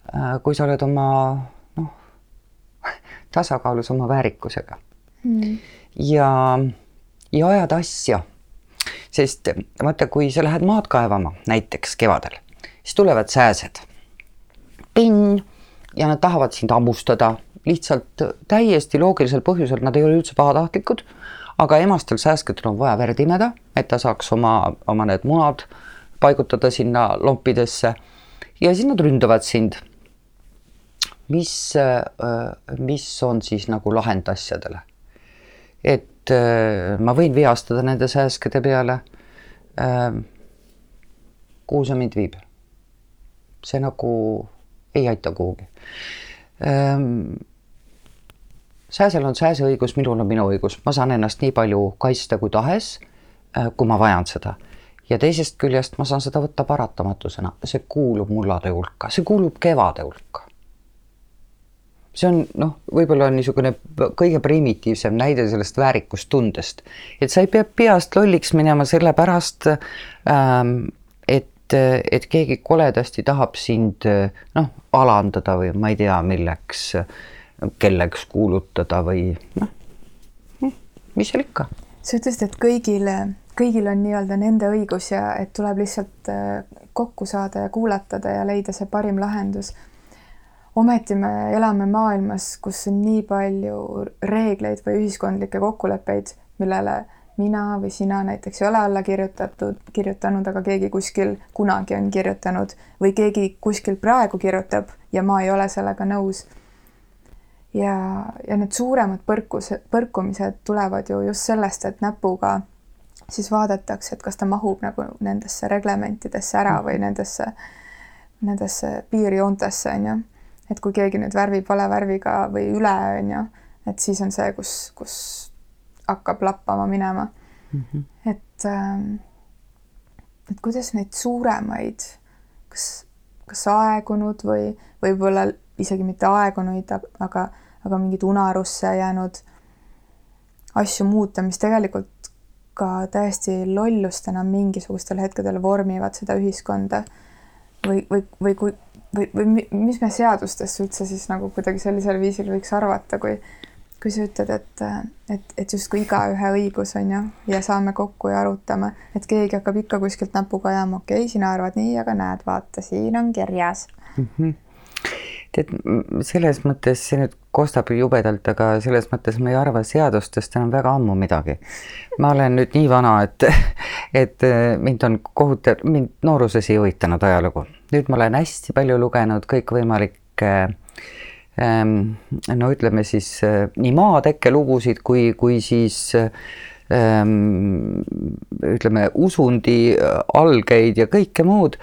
äh, kui sa oled oma noh, *laughs* tasakaalus oma väärikusega mm. ja, ja ajad asja. sest vaata, kui sa lähed maad kaevama näiteks kevadel, siis tulevad sääsed, pinn ja nad tahavad sind hammustada lihtsalt täiesti loogilisel põhjusel, nad ei ole üldse pahatahtlikud aga emastel sääskedel on vaja verd imeda, et ta saaks oma, oma need munad paigutada sinna lompidesse ja siis nad ründavad sind. mis, mis on siis nagu lahend asjadele? et ma võin veastada nende sääskede peale. Kuhu see mind viib? see nagu ei aita kuhugi. Sääsel on sääse õigus, minul on minu õigus, ma saan ennast nii palju kaitsta kui tahes, äh, kui ma vajan seda. ja teisest küljest ma saan seda võtta paratamatusena, see kuulub mullade hulka, see kuulub kevade hulka. see on noh, võib-olla on niisugune kõige primitiivsem näide sellest väärikustundest, et sa ei pea peast lolliks minema sellepärast ähm,, et, et keegi koledasti tahab sind noh, alandada või ma ei tea, milleks kelleks kuulutada või noh, mis seal ikka. sa ütlesid, et kõigil, kõigil on nii-öelda nende õigus ja et tuleb lihtsalt äh, kokku saada ja kuulatada ja leida see parim lahendus. ometi me elame maailmas, kus on nii palju reegleid või ühiskondlikke kokkuleppeid, millele mina või sina näiteks ei ole alla kirjutatud, kirjutanud, aga keegi kuskil kunagi on kirjutanud või keegi kuskil praegu kirjutab ja ma ei ole sellega nõus. ja, ja need suuremad põrkus, põrkumised tulevad ju just sellest, et näpuga siis vaadatakse, et kas ta mahub nagu nendesse reglementidesse ära või nendesse, nendesse piirjoontesse, on ju. et kui keegi nüüd värvib vale värviga või üle, on ju, et siis on see, kus, kus hakkab lappama minema mm. -hmm. et, ähm, et kuidas neid suuremaid, kas, kas aegunud või võib-olla isegi mitte aegunuid, aga, aga mingeid unarusse jäänud asju muuta, mis tegelikult ka täiesti lollustena mingisugustel hetkedel vormivad seda ühiskonda või, või, või kui või, või mis me seadustest üldse siis nagu kuidagi sellisel viisil võiks arvata, kui kui sa ütled, et, et, et justkui igaühe õigus on ju ja saame kokku ja arutame, et keegi hakkab ikka kuskilt näpuga ajama, okei okay,, sina arvad nii, aga näed, vaata, siin on kirjas mm. -hmm. tead, selles mõttes see nüüd kostab jubedalt, aga selles mõttes ma ei arva seadustest enam väga ammu midagi. ma olen nüüd nii vana, et, et mind on kohutav, mind nooruses ei huvitanud ajalugu. nüüd ma olen hästi palju lugenud kõikvõimalikke no ütleme siis eh, nii maatekkelugusid kui, kui siis ehm, ütleme usundi algeid ja kõike muud.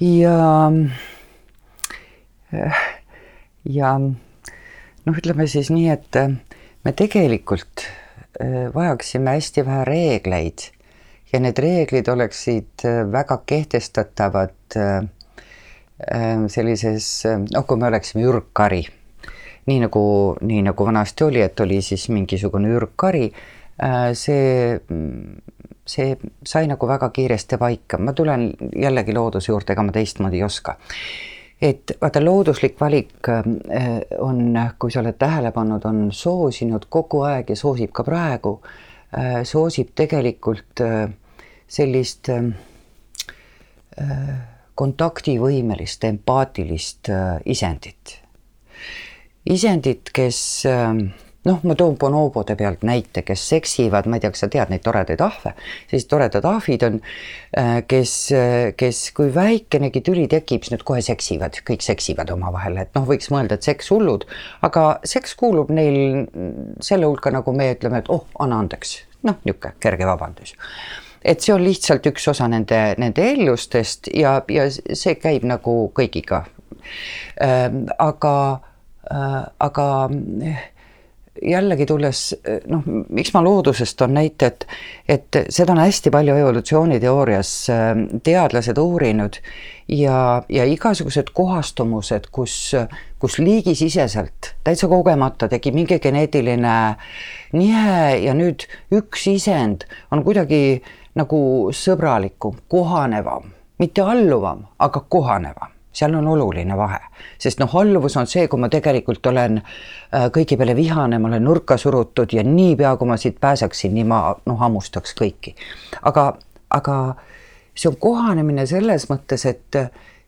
ja, eh, ja noh, ütleme siis nii, et me tegelikult vajaksime hästi vähe reegleid ja need reeglid oleksid väga kehtestatavad Ehm, sellises, noh, kui me oleksime ürgkari, nii nagu, nii nagu vanasti oli, et oli siis mingisugune ürgkari, äh, see, see sai nagu väga kiiresti paika, ma tulen jällegi looduse juurde, ega ma teistmoodi ei oska. Et vaata, looduslik valik äh, on, kui sa oled tähele pannud, on soosinud kogu aeg ja soosib ka praegu, äh, soosib tegelikult sellist äh, kontaktivõimelist, empaatilist äh, isendit. isendit, kes äh, noh, ma toon bonobode pealt näite, kes seksivad, ma ei tea, kas sa tead neid toredaid ahve, sellised toredad ahvid on, äh, kes, kes, kui väikenegi tüli tekib, siis nad kohe seksivad, kõik seksivad omavahel, et noh, võiks mõelda, et seks hullud, aga seks kuulub neil selle hulka, nagu me ütleme, et oh, anna andeks, noh, niisugune kerge vabandus et see on lihtsalt üks osa nende, nende ellustest ja, ja see käib nagu kõigiga. Ähm, aga, äh, aga jällegi tulles noh, miks ma loodusest toon näite, et, et seda on hästi palju evolutsiooniteoorias ähm, teadlased uurinud ja, ja igasugused kohastumused, kus, kus liigisiseselt täitsa kogemata tegi mingi geneetiline nihe ja nüüd üks isend on kuidagi nagu sõbralikum, kohanevam, mitte alluvam, aga kohanevam. Seal on oluline vahe, sest noh, alluvus on see, kui ma tegelikult olen äh, kõigi peale vihane, ma olen nurka surutud ja niipea, kui ma siit pääseksin, nii ma noh, hammustaks kõiki. aga, aga see on kohanemine selles mõttes, et,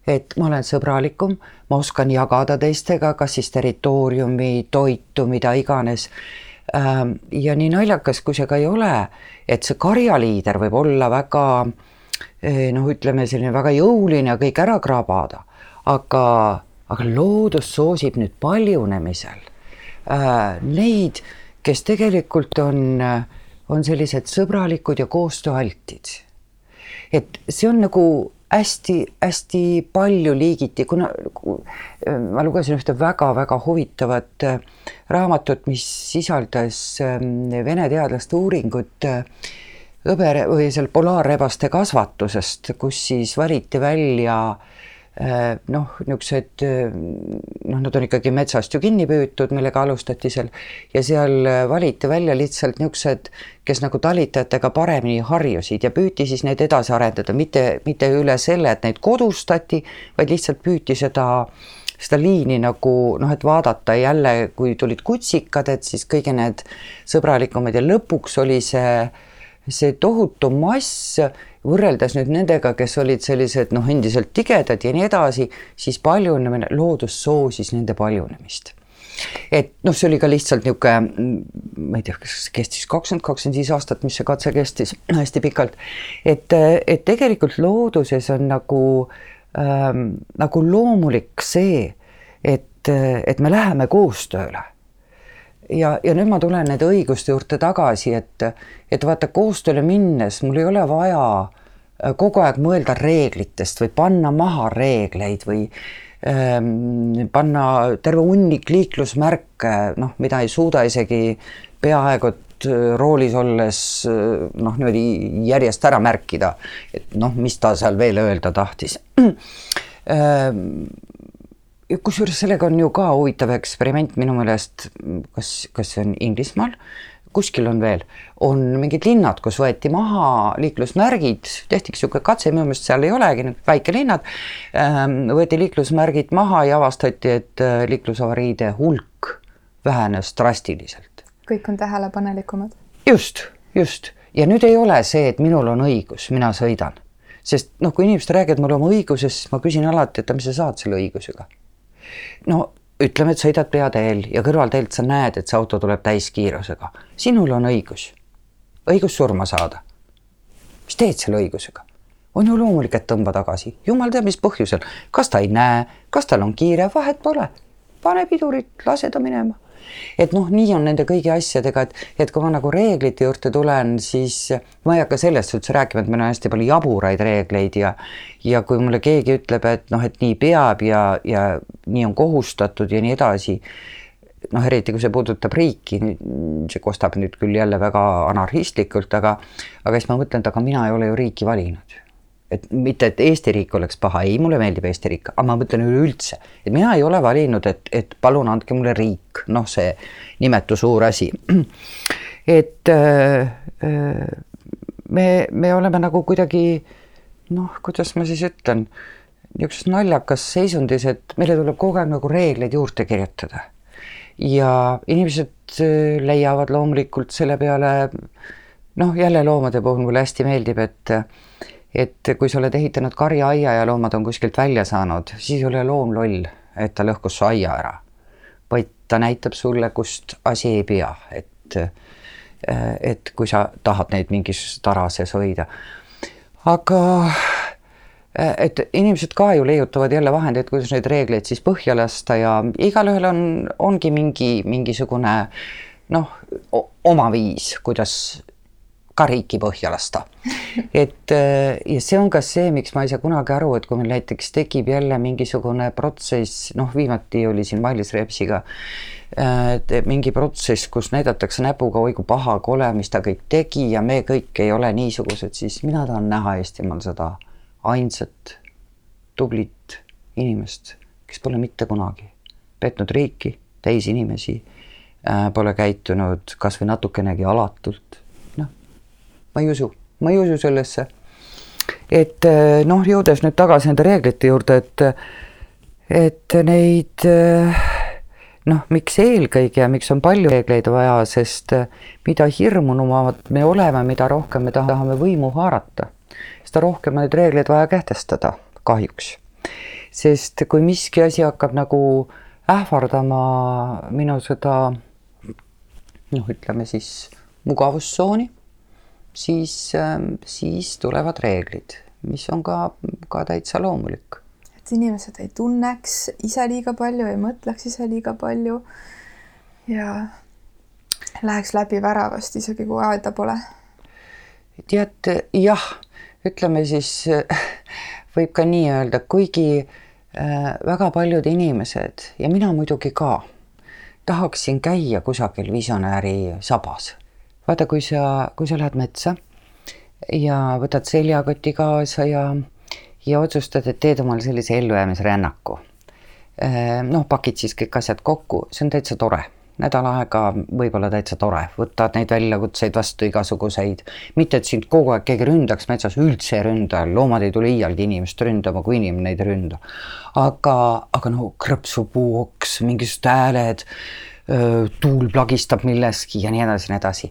et ma olen sõbralikum, ma oskan jagada teistega, kas siis territooriumi, toitu, mida iganes ja nii naljakas, kui see ka ei ole, et see karjaliider võib olla väga eh, noh, ütleme selline väga jõuline ja kõik ära krabada, aga, aga loodus soosib nüüd paljunemisel äh, neid, kes tegelikult on, on sellised sõbralikud ja koostööaltid. et see on nagu hästi-hästi palju liigiti, kuna ma lugesin ühte väga-väga huvitavat äh, raamatut, mis sisaldas ähm, vene teadlaste uuringut äh, hõbe või seal polaarrebaste kasvatusest, kus siis valiti välja äh, Äh, noh, niisugused äh, noh, nad on ikkagi metsast ju kinni püütud, millega alustati seal ja seal äh, valiti välja lihtsalt niisugused, kes nagu talitajatega paremini harjusid ja püüti siis neid edasi arendada, mitte, mitte üle selle, et neid kodustati, vaid lihtsalt püüti seda seda liini nagu noh, et vaadata jälle, kui tulid kutsikad, et siis kõige need sõbralikumad ja lõpuks oli see see tohutu mass võrreldes nüüd nendega, kes olid sellised noh, endiselt tigedad ja nii edasi, siis paljunemine, loodus soosis nende paljunemist et noh, see oli ka lihtsalt niisugune, ma ei tea, kas kestis kakskümmend, kakskümmend viis aastat, mis see katse kestis, *clears throat* hästi pikalt. et, et tegelikult looduses on nagu ähm,, nagu loomulik see, et, et me läheme koostööle ja, ja nüüd ma tulen nende õiguste juurde tagasi, et, et vaata koostööle minnes mul ei ole vaja äh, kogu aeg mõelda reeglitest või panna maha reegleid või ähm, panna terve hunnik liiklusmärke, noh, mida ei suuda isegi peaaegu et äh, roolis olles äh, noh, niimoodi järjest ära märkida, et noh, mis ta seal veel öelda tahtis. *clears throat* Ähm, kusjuures sellega on ju ka huvitav eksperiment minu meelest, kas, kas see on Inglismaal, kuskil on veel, on mingid linnad, kus võeti maha liiklusmärgid, tehti niisugune katse, minu meelest seal ei olegi, väikelinnad, ähm, võeti liiklusmärgid maha ja avastati, et äh, liiklusavariide hulk vähenes drastiliselt. kõik on tähelepanelikumad. just, just ja nüüd ei ole see, et minul on õigus, mina sõidan sest noh, kui inimesed räägivad mulle oma õigusest, siis ma küsin alati, et mis sa saad selle õigusega no ütleme, et sõidad peateel ja kõrvalteelt sa näed, et see auto tuleb täiskiirusega. sinul on õigus, õigus surma saada. mis teed selle õigusega? on ju loomulik, et tõmba tagasi, jumal teab, mis põhjusel, kas ta ei näe, kas tal on kiire, vahet pole. pane pidurit, lase ta minema et noh, nii on nende kõigi asjadega, et, et kui ma nagu reeglite juurde tulen, siis ma ei hakka sellest üldse rääkima, et meil on hästi palju jaburaid reegleid ja ja kui mulle keegi ütleb, et noh, et nii peab ja, ja nii on kohustatud ja nii edasi, noh, eriti kui see puudutab riiki, see kostab nüüd küll jälle väga anarhistlikult, aga aga siis ma mõtlen, et aga mina ei ole ju riiki valinud. Et mitte, et Eesti riik oleks paha, ei, mulle meeldib Eesti riik, aga ma mõtlen üleüldse, et mina ei ole valinud, et, et palun andke mulle riik, noh, see nimetu suur asi. et äh, äh, me, me oleme nagu kuidagi noh, kuidas ma siis ütlen, niisuguses naljakas seisundis, et meile tuleb kogu aeg nagu reegleid juurde kirjutada. ja inimesed äh, leiavad loomulikult selle peale, noh, jälle loomade puhul mulle hästi meeldib, et et kui sa oled ehitanud karjaaia ja loomad on kuskilt välja saanud, siis ei ole loom loll, et ta lõhkus su aia ära. Ta näitab sulle, kust asi ei pea, et, et kui sa tahad neid mingis tarases hoida. aga et inimesed ka ju leiutavad jälle vahendeid, kuidas neid reegleid siis põhja lasta ja igalühel on, ongi mingi, mingisugune noh, oma viis, kuidas ka riiki põhja lasta. et äh, ja see on ka see, miks ma ei saa kunagi aru, et kui meil näiteks tekib jälle mingisugune protsess, noh, viimati oli siin Mailis Repsiga äh, mingi protsess, kus näidatakse näpuga, oi kui paha, kole, mis ta kõik tegi ja me kõik ei ole niisugused, siis mina tahan näha Eestimaal seda ainsat tublit inimest, kes pole mitte kunagi petnud riiki, teisi inimesi, äh, pole käitunud kas või natukenegi alatult ma ei usu, ma ei usu sellesse. et eh, noh, jõudes nüüd tagasi nende reeglite juurde, et, et neid noh, miks eelkõige ja miks on palju reegleid vaja, sest eh, mida hirmunumad me oleme, mida rohkem me tahame võimu haarata, seda rohkem on neid reegleid vaja kehtestada, kahjuks. sest kui miski asi hakkab nagu ähvardama minu seda noh, ütleme siis mugavustsooni siis, ähm, siis tulevad reeglid, mis on ka, ka täitsa loomulik. et inimesed ei tunneks ise liiga palju, ei mõtleks ise liiga palju ja läheks läbi väravast, isegi kui aeda pole. tead, jah, ütleme siis *laughs* võib ka nii öelda, kuigi äh, väga paljud inimesed ja mina muidugi ka tahaksin käia kusagil visionääri sabas vaata, kui sa, kui sa lähed metsa ja võtad seljakoti kaasa ja, ja otsustad, et teed omale sellise ellujäämisrännaku. Ehm, noh, pakid siis kõik asjad kokku, see on täitsa tore. Nädal aega võib-olla täitsa tore, võtad neid väljakutseid vastu igasuguseid, mitte et sind kogu aeg keegi ründaks metsas, üldse ei ründa, loomad ei tule iialgi inimest ründama, kui inimene neid ei ründa. aga, aga no krõpsupuuoks, mingisugused hääled, tuul plagistab milleski ja nii edasi nii edasi.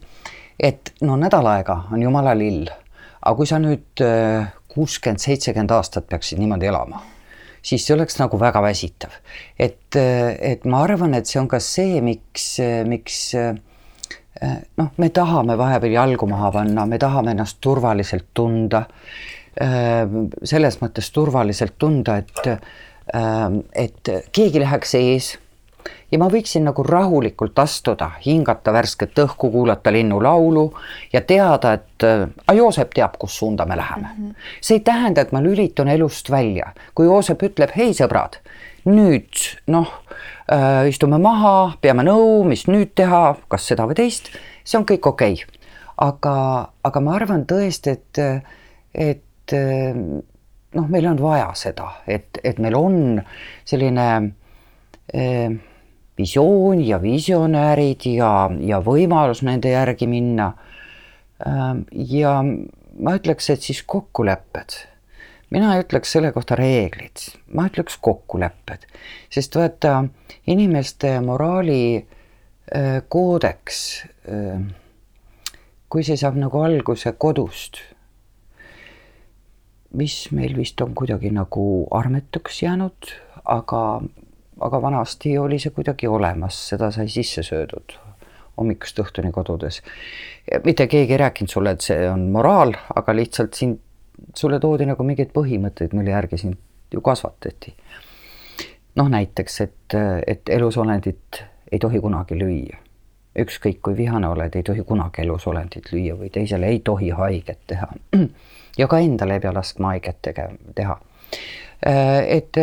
et no nädal aega on jumala lill, aga kui sa nüüd kuuskümmend, seitsekümmend aastat peaksid niimoodi elama, siis see oleks nagu väga väsitav. et, et ma arvan, et see on ka see, miks, miks noh, me tahame vahepeal jalgu maha panna, me tahame ennast turvaliselt tunda. selles mõttes turvaliselt tunda, et, et keegi läheks ees ja ma võiksin nagu rahulikult astuda, hingata värsket õhku, kuulata linnulaulu ja teada, et äh, Joosep teab, kus suunda me läheme mm. -hmm. see ei tähenda, et ma lülitun elust välja, kui Joosep ütleb, hei sõbrad, nüüd noh äh,, istume maha, peame nõu, mis nüüd teha, kas seda või teist, see on kõik okei okay.. aga, aga ma arvan tõesti, et, et noh, meil on vaja seda, et, et meil on selline äh, visioon ja visionäärid ja, ja võimalus nende järgi minna. Ähm, ja ma ütleks, et siis kokkulepped. mina ei ütleks selle kohta reeglid, ma ütleks kokkulepped, sest vaata inimeste moraali äh, koodeks, äh, kui see saab nagu alguse kodust, mis meil vist on kuidagi nagu armetuks jäänud, aga aga vanasti oli see kuidagi olemas, seda sai sisse söödud hommikust õhtuni kodudes. mitte keegi ei rääkinud sulle, et see on moraal, aga lihtsalt sind, sulle toodi nagu mingeid põhimõtteid, mille järgi sind ju kasvatati. noh, näiteks, et, et elusolendit ei tohi kunagi lüüa. ükskõik kui vihane oled, ei tohi kunagi elusolendit lüüa või teisele ei tohi haiget teha. *clears throat* ja ka endale ei pea laskma haiget tege-, teha. et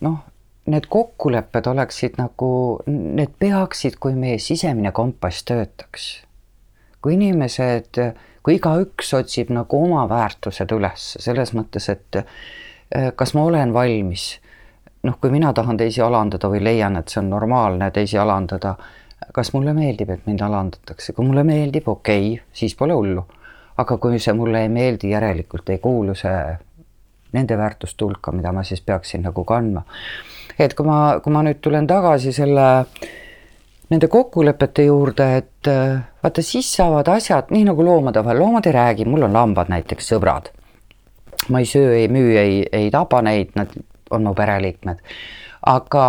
noh, need kokkulepped oleksid nagu, need peaksid, kui meie sisemine kompass töötaks. kui inimesed, kui igaüks otsib nagu oma väärtused üles, selles mõttes, et kas ma olen valmis, noh, kui mina tahan teisi alandada või leian, et see on normaalne teisi alandada, kas mulle meeldib, et mind alandatakse, kui mulle meeldib, okei okay,, siis pole hullu. aga kui see mulle ei meeldi, järelikult ei kuulu see nende väärtuste hulka, mida ma siis peaksin nagu kandma. et kui ma, kui ma nüüd tulen tagasi selle, nende kokkulepete juurde, et äh, vaata, siis saavad asjad nii nagu loomade vahel, loomad ei räägi, mul on lambad näiteks sõbrad. ma ei söö, ei müü, ei, ei taba neid, nad on mu pereliikmed. aga,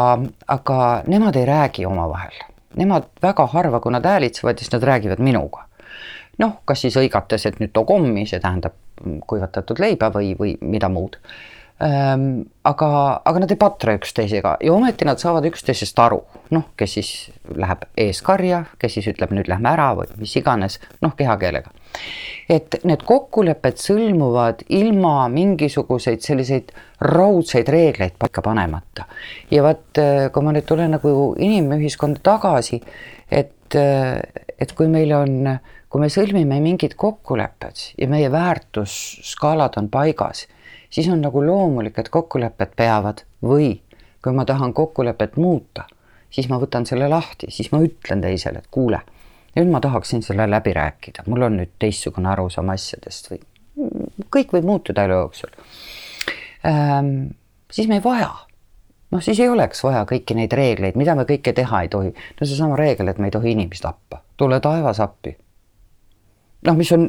aga nemad ei räägi omavahel, nemad väga harva, kui nad häälitsevad, siis nad räägivad minuga noh, kas siis hõigates, et nüüd too kommi, see tähendab kuivatatud leiba või, või mida muud ähm,. aga, aga nad ei patra üksteisega ja ometi nad saavad üksteisest aru, noh, kes siis läheb eeskarja, kes siis ütleb, nüüd lähme ära või mis iganes, noh, kehakeelega. et need kokkulepped sõlmuvad ilma mingisuguseid selliseid raudseid reegleid paika panemata. ja vot, äh, kui ma nüüd tulen nagu inimühiskonda tagasi, et, äh, et kui meil on kui me sõlmime mingid kokkulepped ja meie väärtusskaalad on paigas, siis on nagu loomulik, et kokkulepped peavad või kui ma tahan kokkulepet muuta, siis ma võtan selle lahti, siis ma ütlen teisele, et kuule, nüüd ma tahaksin selle läbi rääkida, mul on nüüd teistsugune arusaam asjadest või kõik võib muutuda elu jooksul ähm,. siis me ei vaja noh, siis ei oleks vaja kõiki neid reegleid, mida me kõike teha ei tohi. no seesama reegel, et me ei tohi inimest tappa, tule taevas appi noh, mis on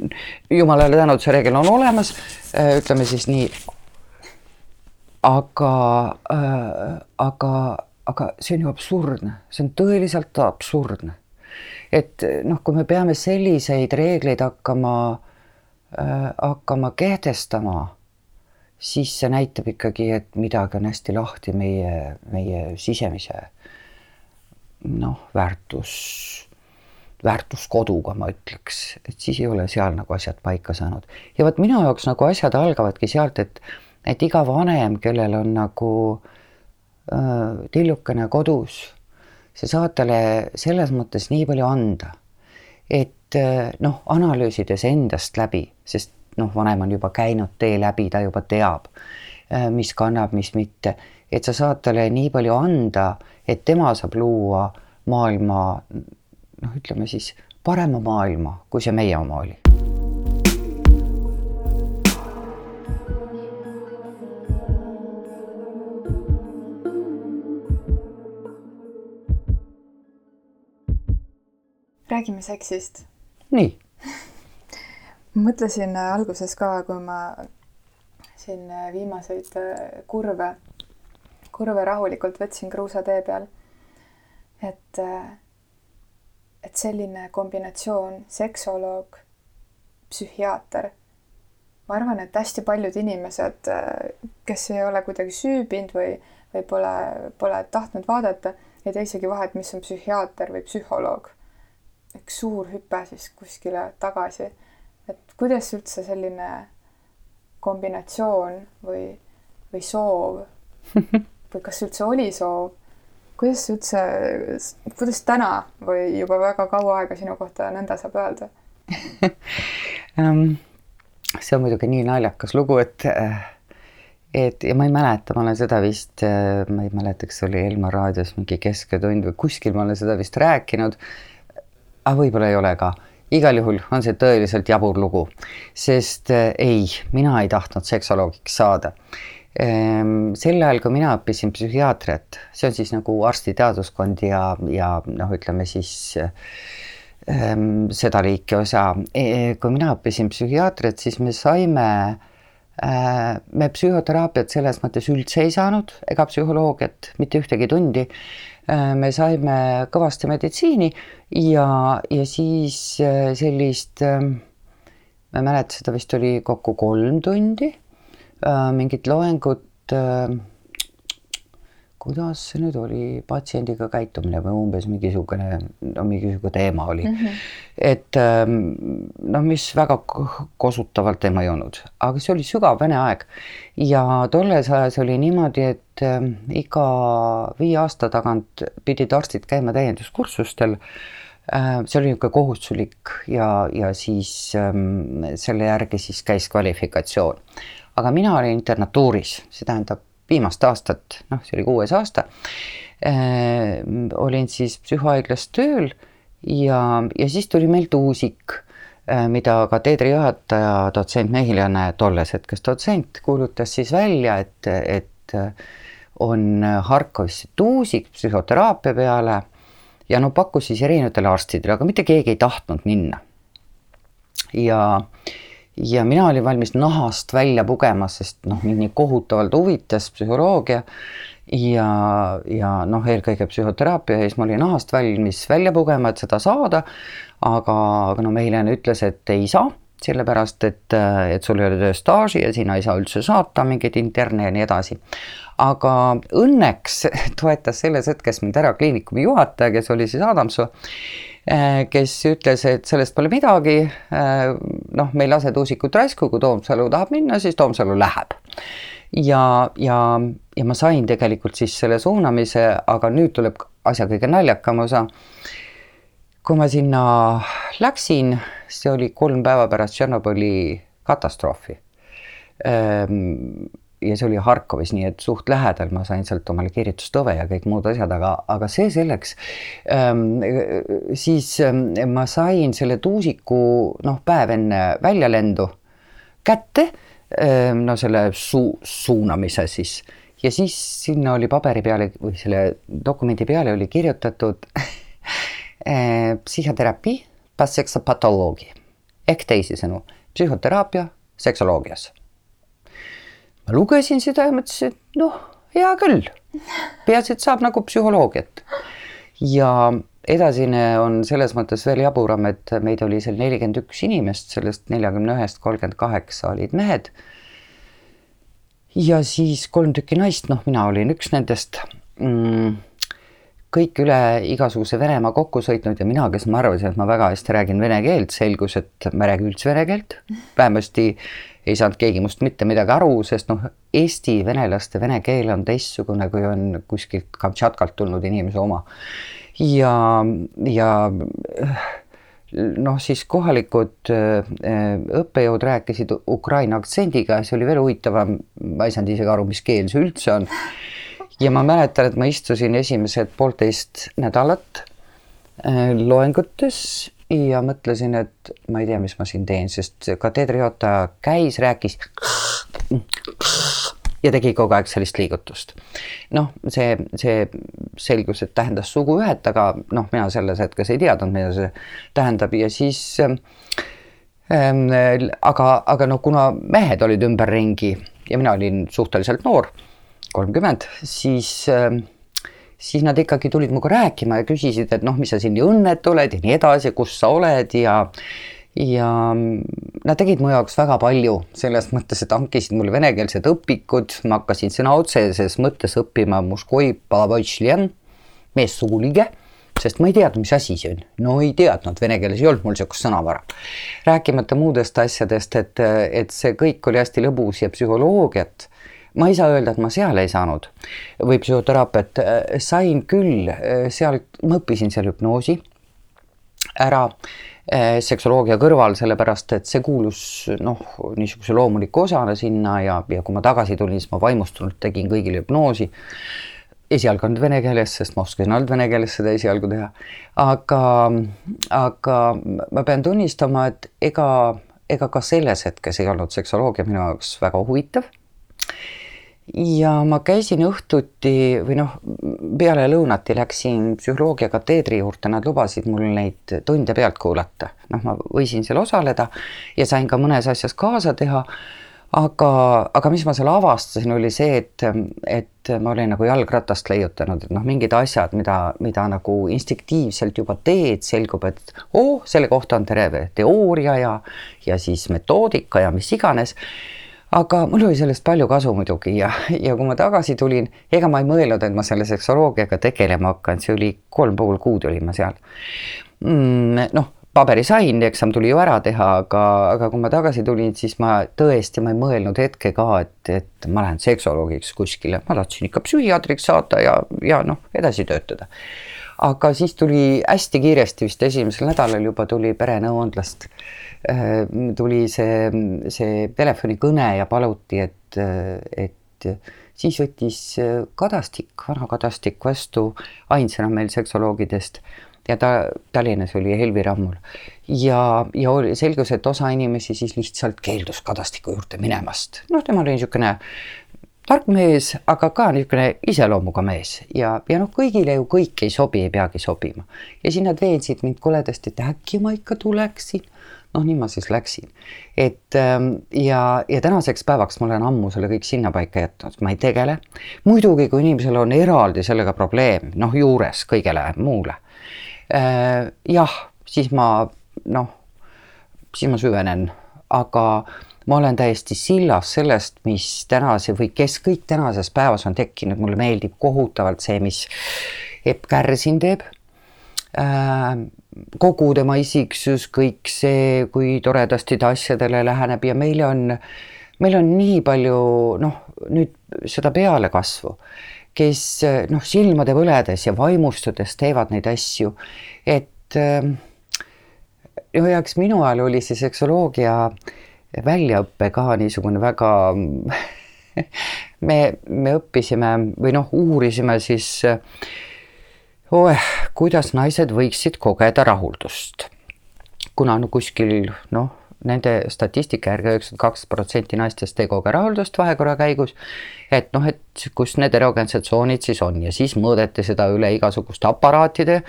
jumalale tänud, see reegel on olemas, äh, ütleme siis nii. aga äh,, aga, aga see on ju absurdne, see on tõeliselt absurdne. et noh, kui me peame selliseid reegleid hakkama äh,, hakkama kehtestama, siis see näitab ikkagi, et midagi on hästi lahti meie, meie sisemise noh, väärtus väärtuskoduga, ma ütleks, et siis ei ole seal nagu asjad paika saanud. ja vot minu jaoks nagu asjad algavadki sealt, et, et iga vanem, kellel on nagu äh, tillukene kodus, see saab talle selles mõttes nii palju anda, et äh, noh, analüüsides endast läbi, sest noh, vanem on juba käinud tee läbi, ta juba teab äh,, mis kannab, mis mitte, et sa saad talle nii palju anda, et tema saab luua maailma noh, ütleme siis parema maailma, kui see meie oma oli. räägime seksist. nii *laughs* mõtlesin alguses ka, kui ma siin viimaseid kurve, kurve rahulikult võtsin kruusatee peal, et, et selline kombinatsioon seksoloog, psühhiaater ma arvan, et hästi paljud inimesed, kes ei ole kuidagi süübinud või, või pole, pole tahtnud vaadata, ei tea isegi vahet, mis on psühhiaater või psühholoog. üks suur hüpe siis kuskile tagasi. et kuidas üldse selline kombinatsioon või, või soov *laughs* või kas üldse oli soov, kuidas üldse, kuidas täna või juba väga kaua aega sinu kohta nõnda saab öelda um *laughs* see on muidugi nii naljakas lugu, et et ja ma ei mäleta, ma olen seda vist, ma ei mäleta, kas oli Elmar raadios mingi Kesköötund või kuskil ma olen seda vist rääkinud. aga võib-olla ei ole ka. igal juhul on see tõeliselt jabur lugu, sest ei, mina ei tahtnud seksoloogiks saada. Ehm, sel ajal, kui mina õppisin psühhiaatriat, see on siis nagu arstiteaduskond ja, ja noh, ütleme siis äh, Ehm, seda liiki osa. E, kui mina õppisin psühhiaatriat, siis me saime, äh, me psühhoteraapiat selles mõttes üldse ei saanud ega psühholoogiat, mitte ühtegi tundi. Äh, me saime kõvasti meditsiini ja, ja siis äh, sellist, ma ei mäleta, seda vist oli kokku kolm tundi, mingit loengut kuidas see nüüd oli, patsiendiga käitumine või umbes mingisugune, no mingisugune teema oli mm. -hmm. et ähm, noh, mis väga kosutavalt ei mõjunud, aga see oli sügav vene aeg ja tolles ajas oli niimoodi, et äh, iga viie aasta tagant pidid arstid käima täienduskursustel äh, see oli niisugune kohustuslik ja, ja siis ähm, selle järgi siis käis kvalifikatsioon. Aga mina olin internatuuris, see tähendab viimast aastat, noh, see oli kuues aasta äh,, olin siis psühhohaiglas tööl ja, ja siis tuli meil tuusik äh,, mida kateedri juhataja, dotsent Mehilane, tolles hetkes dotsent, kuulutas siis välja, et, et on Harkovis tuusik psühhoteraapia peale ja no pakkus siis erinevatele arstidele, aga mitte keegi ei tahtnud minna. ja äh, ja mina olin valmis nahast välja pugema, sest noh, mind nii kohutavalt huvitas psühholoogia ja, ja noh, eelkõige psühhoteraapia ja siis ma olin nahast valmis välja pugema, et seda saada. aga, aga no Meilane ütles, et ei saa, sellepärast et, et sul ei ole tööstaaži ja sina ei saa üldse saata mingeid interne ja nii edasi. aga õnneks *laughs* toetas selles hetkes mind ära kliinikumi juhataja, kes oli siis Adamsoo kes ütles, et sellest pole midagi. Äh, noh, me ei lase tuusikut raisku, kui Toomsalu tahab minna, siis Toomsalu läheb. ja, ja, ja ma sain tegelikult siis selle suunamise, aga nüüd tuleb asja kõige naljakam osa. kui ma sinna läksin, see oli kolm päeva pärast Tšernobõli katastroofi ähm, ja see oli Harkovis, nii et suht lähedal ma sain sealt omale kirjutustõve ja kõik muud asjad, aga, aga see selleks ähm,. siis ähm, ma sain selle tuusiku noh, päev enne väljalendu kätte ähm,, no selle suu-, suunamise siis ja siis sinna oli paberi peale või selle dokumendi peale oli kirjutatud *laughs* äh, psühhoteraapia, ehk teisisõnu psühhoteraapia seksoloogias ma lugesin seda ja mõtlesin, et noh, hea küll. peaasi, et saab nagu psühholoogiat. ja edasine on selles mõttes veel jaburam, et meid oli seal nelikümmend üks inimest, sellest neljakümne ühest kolmkümmend kaheksa olid mehed. ja siis kolm tükki naist, noh, mina olin üks nendest mm, kõik üle igasuguse Venemaa kokku sõitnud ja mina, kes ma arvasin, et ma väga hästi räägin vene keelt, selgus, et ma ei räägi üldse vene keelt. vähemasti ei saanud keegi must mitte midagi aru, sest noh, Eesti venelaste vene keel on teistsugune, kui on kuskilt Kamtšatkalt tulnud inimese oma. ja, ja noh, siis kohalikud äh, õppejõud rääkisid Ukraina aktsendiga, see oli veel huvitavam, ma ei saanud isegi aru, mis keel see üldse on. ja ma mäletan, et ma istusin esimesed poolteist nädalat äh, loengutes ja mõtlesin, et ma ei tea, mis ma siin teen, sest kateedri juhataja käis, rääkis ja tegi kogu aeg sellist liigutust. noh, see, see selgus, et tähendas suguühet, aga noh, mina selles hetkes ei teadnud, mida see tähendab ja siis Ehm, aga, aga noh, kuna mehed olid ümberringi ja mina olin suhteliselt noor, kolmkümmend, siis, ehm, siis nad ikkagi tulid minuga rääkima ja küsisid, et noh, mis sa siin nii õnnetu oled ja nii edasi, kus sa oled ja ja nad tegid mu jaoks väga palju selles mõttes, et hankisid mulle venekeelsed õpikud, ma hakkasin sõna otseses mõttes õppima meessugulige sest ma ei teadnud, mis asi see on. no ei teadnud, vene keeles ei olnud mul niisugust sõnavara. rääkimata muudest asjadest, et, et see kõik oli hästi lõbus ja psühholoogiat ma ei saa öelda, et ma seal ei saanud või psühhoteraapiat, sain küll sealt, ma õppisin seal hüpnoosi ära seksoloogia kõrval, sellepärast et see kuulus noh, niisuguse loomuliku osana sinna ja, ja kui ma tagasi tulin, siis ma vaimustunult tegin kõigile hüpnoosi esialgu ainult vene keeles, sest ma oskasin ainult vene keeles seda esialgu teha. aga, aga ma pean tunnistama, et ega, ega ka selles hetkes ei olnud seksoloogia minu jaoks väga huvitav. Ja ma käisin õhtuti või noh, peale lõunati läksin psühholoogia kateedri juurde, nad lubasid mul neid tunde pealt kuulata. noh, ma võisin seal osaleda ja sain ka mõnes asjas kaasa teha aga, aga mis ma seal avastasin, oli see, et, et ma olin nagu jalgratast leiutanud, et noh, mingid asjad, mida, mida nagu instinktiivselt juba teed, selgub, et oo oh,, selle kohta on terve teooria ja, ja siis metoodika ja mis iganes aga mul oli sellest palju kasu muidugi ja, ja kui ma tagasi tulin, ega ma ei mõelnud, et ma selle seksoloogiaga tegelema hakkan, see oli kolm pool kuud olin ma seal mm,. noh, paberi sain, eksam tuli ju ära teha, aga, aga kui ma tagasi tulin, siis ma tõesti, ma ei mõelnud hetke ka, et, et ma lähen seksoloogiks kuskile, ma tahtsin ikka psühhiaatriks saada ja, ja noh, edasi töötada. Aga siis tuli hästi kiiresti, vist esimesel nädalal juba tuli perenõuandlast, äh, tuli see, see telefonikõne ja paluti, et, et siis võttis Kadastik, vana Kadastik vastu ainsana meil seksoloogidest ja ta Tallinnas oli Helvi Rammul ja, ja oli, selgus, et osa inimesi siis lihtsalt keeldus Kadastiku juurde minemast. noh, tema oli niisugune tark mees, aga ka niisugune iseloomuga mees ja, ja noh, kõigile ju kõik ei sobi, ei peagi sobima. ja siis nad veensid mind koledasti, et äkki ma ikka tuleksin. noh, nii ma siis läksin. et ähm, ja, ja tänaseks päevaks ma olen ammu selle kõik sinnapaika jätnud, ma ei tegele. muidugi, kui inimesel on eraldi sellega probleem, noh, juures kõigele muule Äh, jah, siis ma noh, siis ma süvenen, aga ma olen täiesti sillas sellest, mis tänase või kes kõik tänases päevas on tekkinud, mulle meeldib kohutavalt see, mis Epp Kärsin teeb. Äh, kogu tema isiksus, kõik see, kui toredasti ta asjadele läheneb ja meil on, meil on nii palju noh, nüüd seda pealekasvu kes noh, silmade põledes ja vaimustudes teevad neid asju, et noh, ja eks minu ajal oli see seksoloogia väljaõpe ka niisugune väga *laughs* me, me õppisime või noh, uurisime siis oh, kuidas naised võiksid kogeda rahuldust. kuna no kuskil noh, nende statistika järgi üheksakümmend kaks protsenti naistest ei koge rahuldust vahekorra käigus. et noh, et kus need erogeensed tsoonid siis on ja siis mõõdeti seda üle igasuguste aparaatide.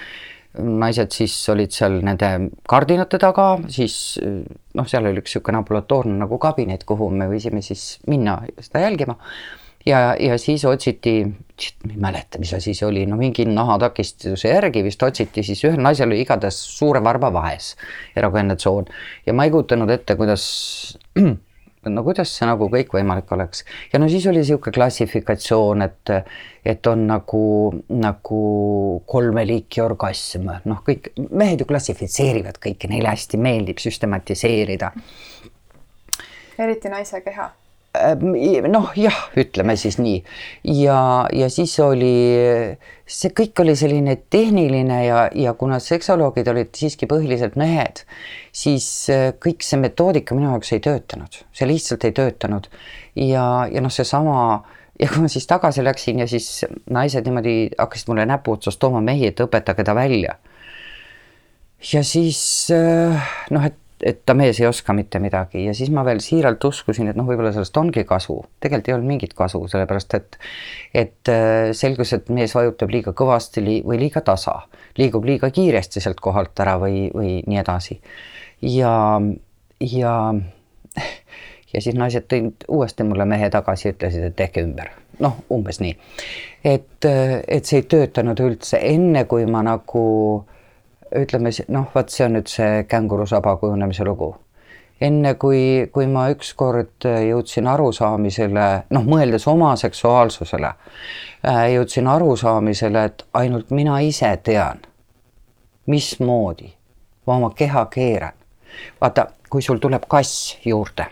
Naised siis olid seal nende kardinate taga, siis noh, seal oli üks niisugune ambulatoorne nagu kabinet, kuhu me võisime siis minna seda jälgima. Ja, ja siis otsiti, ma ei mäleta, mis asi see oli, no mingi nahatakistuse järgi vist otsiti siis ühel naisel oli igatahes suure varba vahes erogeenne tsoon ja ma ei kujutanud ette, kuidas no kuidas see nagu kõikvõimalik oleks. ja no siis oli niisugune klassifikatsioon, et, et on nagu, nagu kolme liiki orgasm, noh, kõik mehed ju klassifitseerivad kõike, neile hästi meeldib süstematiseerida. eriti naise keha noh, jah, ütleme siis nii. ja, ja siis oli, see kõik oli selline tehniline ja, ja kuna seksoloogid olid siiski põhiliselt mehed, siis äh, kõik see metoodika minu jaoks ei töötanud, see lihtsalt ei töötanud. ja, ja noh, seesama ja kui ma siis tagasi läksin ja siis naised niimoodi hakkasid mulle näpu otsast tooma mehi, et õpetage ta välja. ja siis äh, noh, et et ta mees ei oska mitte midagi ja siis ma veel siiralt uskusin, et noh, võib-olla sellest ongi kasu. tegelikult ei olnud mingit kasu, sellepärast et, et äh, selgus, et mees vajutab liiga kõvasti li või liiga tasa, liigub liiga kiiresti sealt kohalt ära või, või nii edasi. ja, ja, ja siis naised tõid uuesti mulle mehe tagasi, ütlesid, et tehke ümber. noh, umbes nii. et, et see ei töötanud üldse, enne kui ma nagu ütleme, noh, vot see on nüüd see kängurusaba kujunemise lugu enne kui, kui ma ükskord jõudsin arusaamisele, noh, mõeldes oma seksuaalsusele, jõudsin arusaamisele, et ainult mina ise tean, mismoodi ma oma keha keeran. vaata, kui sul tuleb kass juurde,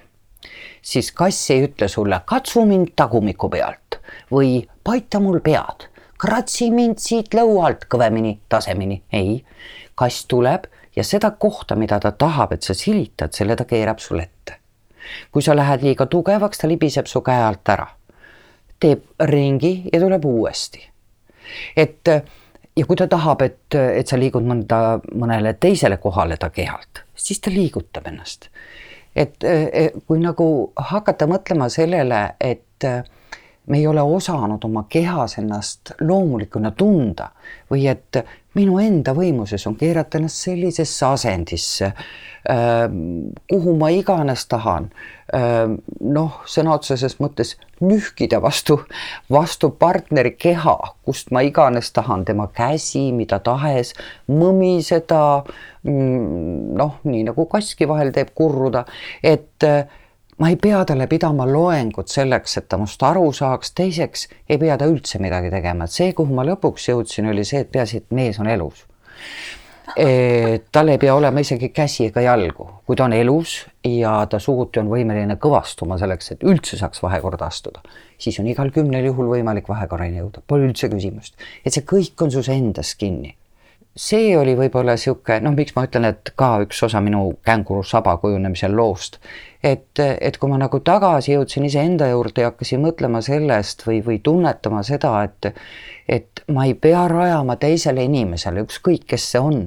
siis kass ei ütle sulle, katsu mind tagumiku pealt või paita mul pead, kratsi mind siit lõualt kõvemini, tasemeni. ei, kass tuleb ja seda kohta, mida ta tahab, et sa silitad, selle ta keerab sul ette. kui sa lähed liiga tugevaks, ta libiseb su käe alt ära, teeb ringi ja tuleb uuesti. et ja kui ta tahab, et, et sa liigud mõnda, mõnele teisele kohale ta kehalt, siis ta liigutab ennast. et kui nagu hakata mõtlema sellele, et me ei ole osanud oma kehas ennast loomulikuna tunda või et minu enda võimuses on keerata ennast sellisesse asendisse, kuhu ma iganes tahan. noh, sõna otseses mõttes nühkida vastu, vastu partneri keha, kust ma iganes tahan, tema käsi, mida tahes, mõmiseda. Mm, noh, nii nagu kaski vahel teeb kurruda, et ma ei pea talle pidama loengut selleks, et ta must aru saaks, teiseks ei pea ta üldse midagi tegema, et see, kuhu ma lõpuks jõudsin, oli see, et peaasi, et mees on elus. *laughs* tal ei pea olema isegi käsi ega jalgu, kui ta on elus ja ta suguti on võimeline kõvastuma selleks, et üldse saaks vahekorda astuda, siis on igal kümnel juhul võimalik vahekorrani jõuda, pole üldse küsimust. et see kõik on sus endas kinni see oli võib-olla niisugune, noh, miks ma ütlen, et ka üks osa minu känguru saba kujunemisel loost, et, et kui ma nagu tagasi jõudsin iseenda juurde ja hakkasin mõtlema sellest või, või tunnetama seda, et et ma ei pea rajama teisele inimesele, ükskõik kes see on,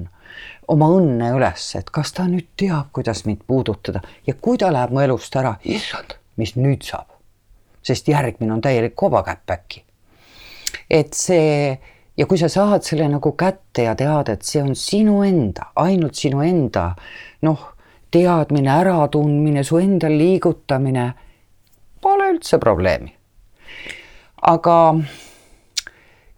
oma õnne üles, et kas ta nüüd teab, kuidas mind puudutada ja kui ta läheb mu elust ära, issand, mis nüüd saab? sest järgmine on täielik kobakäpp äkki. et see ja kui sa saad selle nagu kätte ja tead, et see on sinu enda, ainult sinu enda noh, teadmine, äratundmine, su enda liigutamine, pole üldse probleemi. aga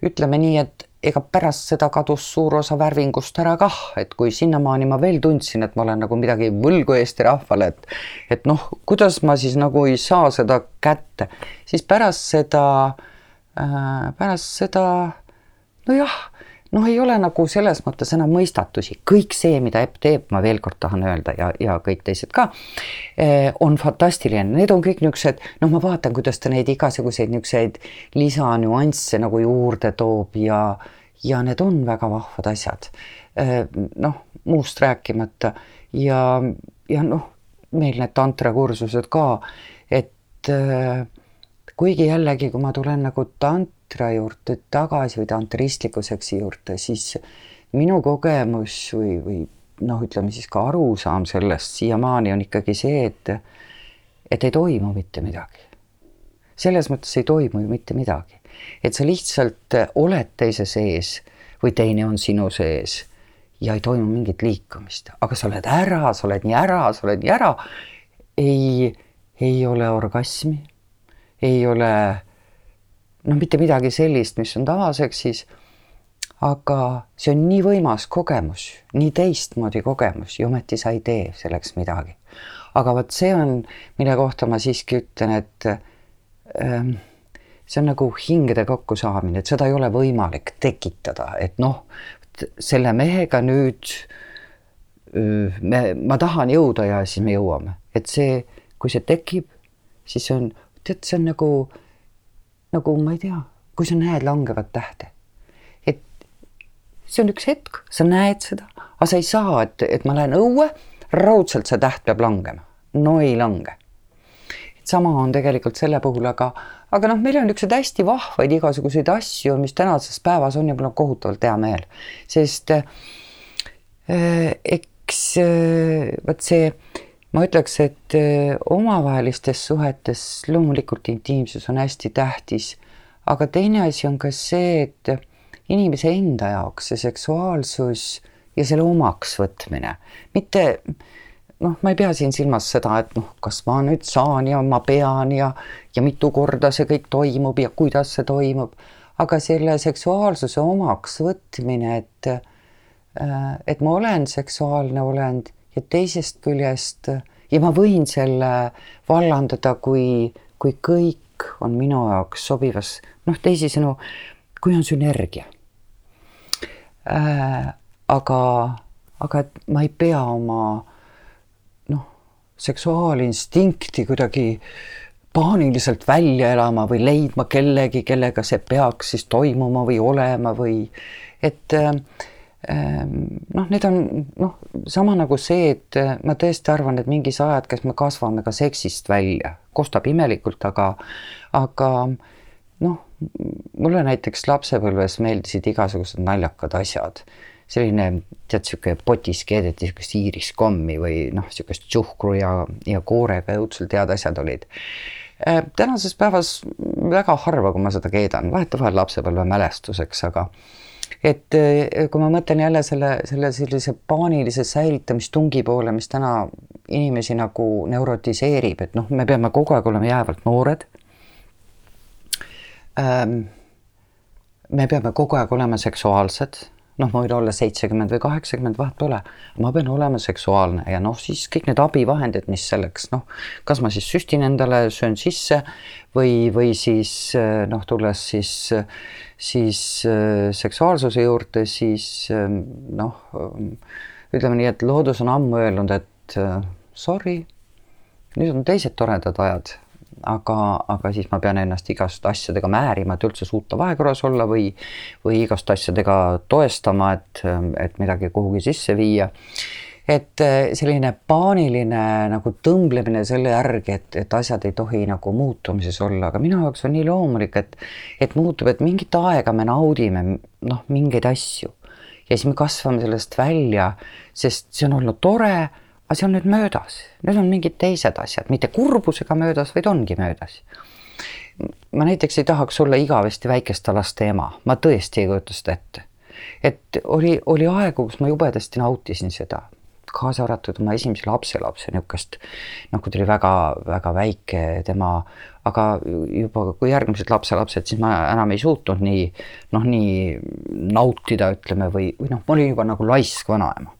ütleme nii, et ega pärast seda kadus suur osa värvingust ära kah, et kui sinnamaani ma veel tundsin, et ma olen nagu midagi võlgu Eesti rahvale, et et noh, kuidas ma siis nagu ei saa seda kätte, siis pärast seda äh,, pärast seda nojah, noh, ei ole nagu selles mõttes enam mõistatusi, kõik see, mida Epp teeb, ma veel kord tahan öelda ja, ja kõik teised ka, eh, on fantastiline, need on kõik niisugused, noh, ma vaatan, kuidas ta neid igasuguseid niisuguseid lisanüansse nagu juurde toob ja, ja need on väga vahvad asjad. Eh, noh, muust rääkimata. Ja, ja noh, meil need tantrakursused ka, et äh, kuigi jällegi, kui ma tulen nagu tantra juurde tagasi või tantristliku seksi juurde, siis minu kogemus või, või noh, ütleme siis ka arusaam sellest siiamaani on ikkagi see, et et ei toimu mitte midagi. selles mõttes ei toimu ju mitte midagi, et sa lihtsalt oled teise sees või teine on sinu sees ja ei toimu mingit liikumist, aga sa oled ära, sa oled nii ära, sa oled nii ära. ei, ei ole orgasmi ei ole noh, mitte midagi sellist, mis on tavaseksis. aga see on nii võimas kogemus, nii teistmoodi kogemus ja ometi sa ei tee selleks midagi. aga vot see on, mille kohta ma siiski ütlen, et ähm, see on nagu hingede kokkusaamine, et seda ei ole võimalik tekitada, et noh, selle mehega nüüd me, ma tahan jõuda ja siis me jõuame, et see, kui see tekib, siis see on tead, see on nagu, nagu ma ei tea, kui sa näed langevat tähte. et see on üks hetk, sa näed seda, aga sa ei saa, et, et ma lähen õue, raudselt see täht peab langema. no ei lange. sama on tegelikult selle puhul, aga, aga noh, meil on niisuguseid hästi vahvaid igasuguseid asju, mis tänases päevas on ja mul on kohutavalt hea meel, sest äh, eks äh, vot see ma ütleks, et äh, omavahelistes suhetes loomulikult intiimsus on hästi tähtis, aga teine asi on ka see, et inimese enda jaoks see seksuaalsus ja selle omaks võtmine, mitte noh, ma ei pea siin silmas seda, et noh, kas ma nüüd saan ja ma pean ja, ja mitu korda see kõik toimub ja kuidas see toimub, aga selle seksuaalsuse omaks võtmine, et äh, et ma olen seksuaalne olend ja teisest küljest ja ma võin selle vallandada, kui, kui kõik on minu jaoks sobivas, noh, teisisõnu, kui on sünergia äh,. aga, aga et ma ei pea oma noh, seksuaalinstinkti kuidagi paaniliselt välja elama või leidma kellegi, kellega see peaks siis toimuma või olema või et äh, noh, need on noh, sama nagu see, et ma tõesti arvan, et mingis ajahetkes me kasvame ka seksist välja, kostab imelikult, aga, aga noh, mulle näiteks lapsepõlves meeldisid igasugused naljakad asjad. selline, tead, niisugune potis keedeti niisugust iiriskommi või noh, niisugust tšuhkru ja, ja koorega õudselt head asjad olid tänases päevas väga harva, kui ma seda keedan, vahetevahel lapsepõlve mälestuseks, aga et eh, kui ma mõtlen jälle selle, selle sellise paanilise säilitamistungi poole, mis täna inimesi nagu neurotiseerib, et noh, me peame kogu aeg olema jäävalt noored. Ehm, me peame kogu aeg olema seksuaalsed noh, ma võin olla seitsekümmend või kaheksakümmend, vahet pole, ma pean olema seksuaalne ja noh, siis kõik need abivahendid, mis selleks noh, kas ma siis süstin endale, söön sisse või, või siis noh, tulles siis, siis seksuaalsuse juurde, siis noh, ütleme nii, et loodus on ammu öelnud, et sorry, nüüd on teised toredad ajad aga, aga siis ma pean ennast igast asjadega määrima, et üldse suuta vahekorras olla või, või igast asjadega toestama, et, et midagi kuhugi sisse viia. Et eh, selline paaniline nagu tõmblemine selle järgi, et, et asjad ei tohi nagu muutumises olla, aga minu jaoks on nii loomulik, et, et muutub, et mingit aega me naudime noh, mingeid asju. Ja siis me kasvame sellest välja, sest see on olnud tore aga see on nüüd möödas, nüüd on mingid teised asjad, mitte kurbusega möödas, vaid ongi möödas. ma näiteks ei tahaks olla igavesti väikeste laste ema, ma tõesti ei kujuta seda ette. et oli, oli aegu, kus ma jubedasti nautisin seda, kaasa arvatud oma esimese lapselapse niisugust, noh, kui ta oli väga-väga väike, tema, aga juba kui järgmised lapselapsed, siis ma enam ei suutnud nii noh, nii nautida, ütleme, või, või noh, ma olin juba nagu laisk vanaema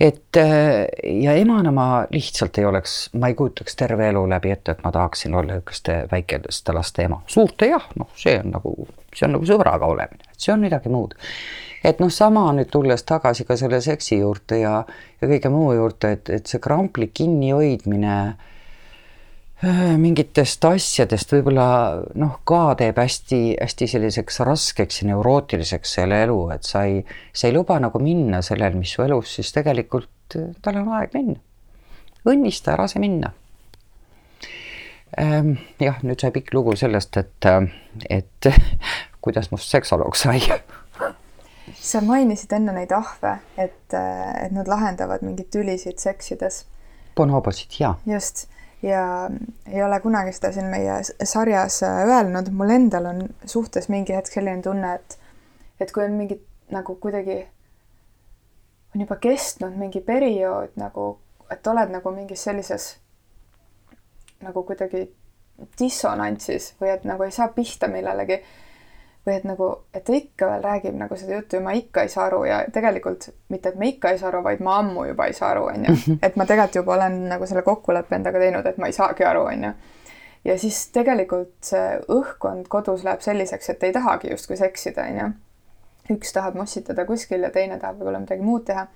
et äh, ja emana ma lihtsalt ei oleks, ma ei kujutaks terve elu läbi ette, et ma tahaksin olla niisuguste väikeste laste ema. suurte jah, noh, see on nagu, see on nagu sõbraga olemine, et see on midagi muud. Et noh, sama nüüd tulles tagasi ka selle seksi juurde ja, ja kõige muu juurde, et, et see kramplik kinnihoidmine äh, mingitest asjadest võib-olla noh, ka teeb hästi-hästi selliseks raskeks ja neurootiliseks selle elu, et sa ei, sa ei luba nagu minna sellel, mis su elus siis tegelikult äh, tal on aeg minna. õnnista ära see minna. Ähm, jah, nüüd sai pikk lugu sellest, et, äh, et *laughs* kuidas must seksoloog sai sa mainisid enne neid ahve, et, et nad lahendavad mingeid tülisid seksides. Bonobosid, jaa. just ja ei ole kunagi seda siin meie sarjas äh, öelnud, mul endal on suhtes mingi hetk selline tunne, et et kui on mingid nagu kuidagi on juba kestnud mingi periood nagu, et oled nagu mingis sellises nagu kuidagi dissonantsis või et nagu ei saa pihta millelegi või et nagu, et ta ikka veel räägib nagu seda juttu ja ma ikka ei saa aru ja tegelikult mitte, et ma ikka ei saa aru, vaid ma ammu juba ei saa aru, onju. *laughs* Et ma tegelikult juba olen nagu selle kokkuleppe endaga teinud, et ma ei saagi aru, onju. ja siis tegelikult see õhkkond kodus läheb selliseks, et ei tahagi justkui seksida, onju. üks tahab mossitada kuskil ja teine tahab võib-olla midagi muud teha.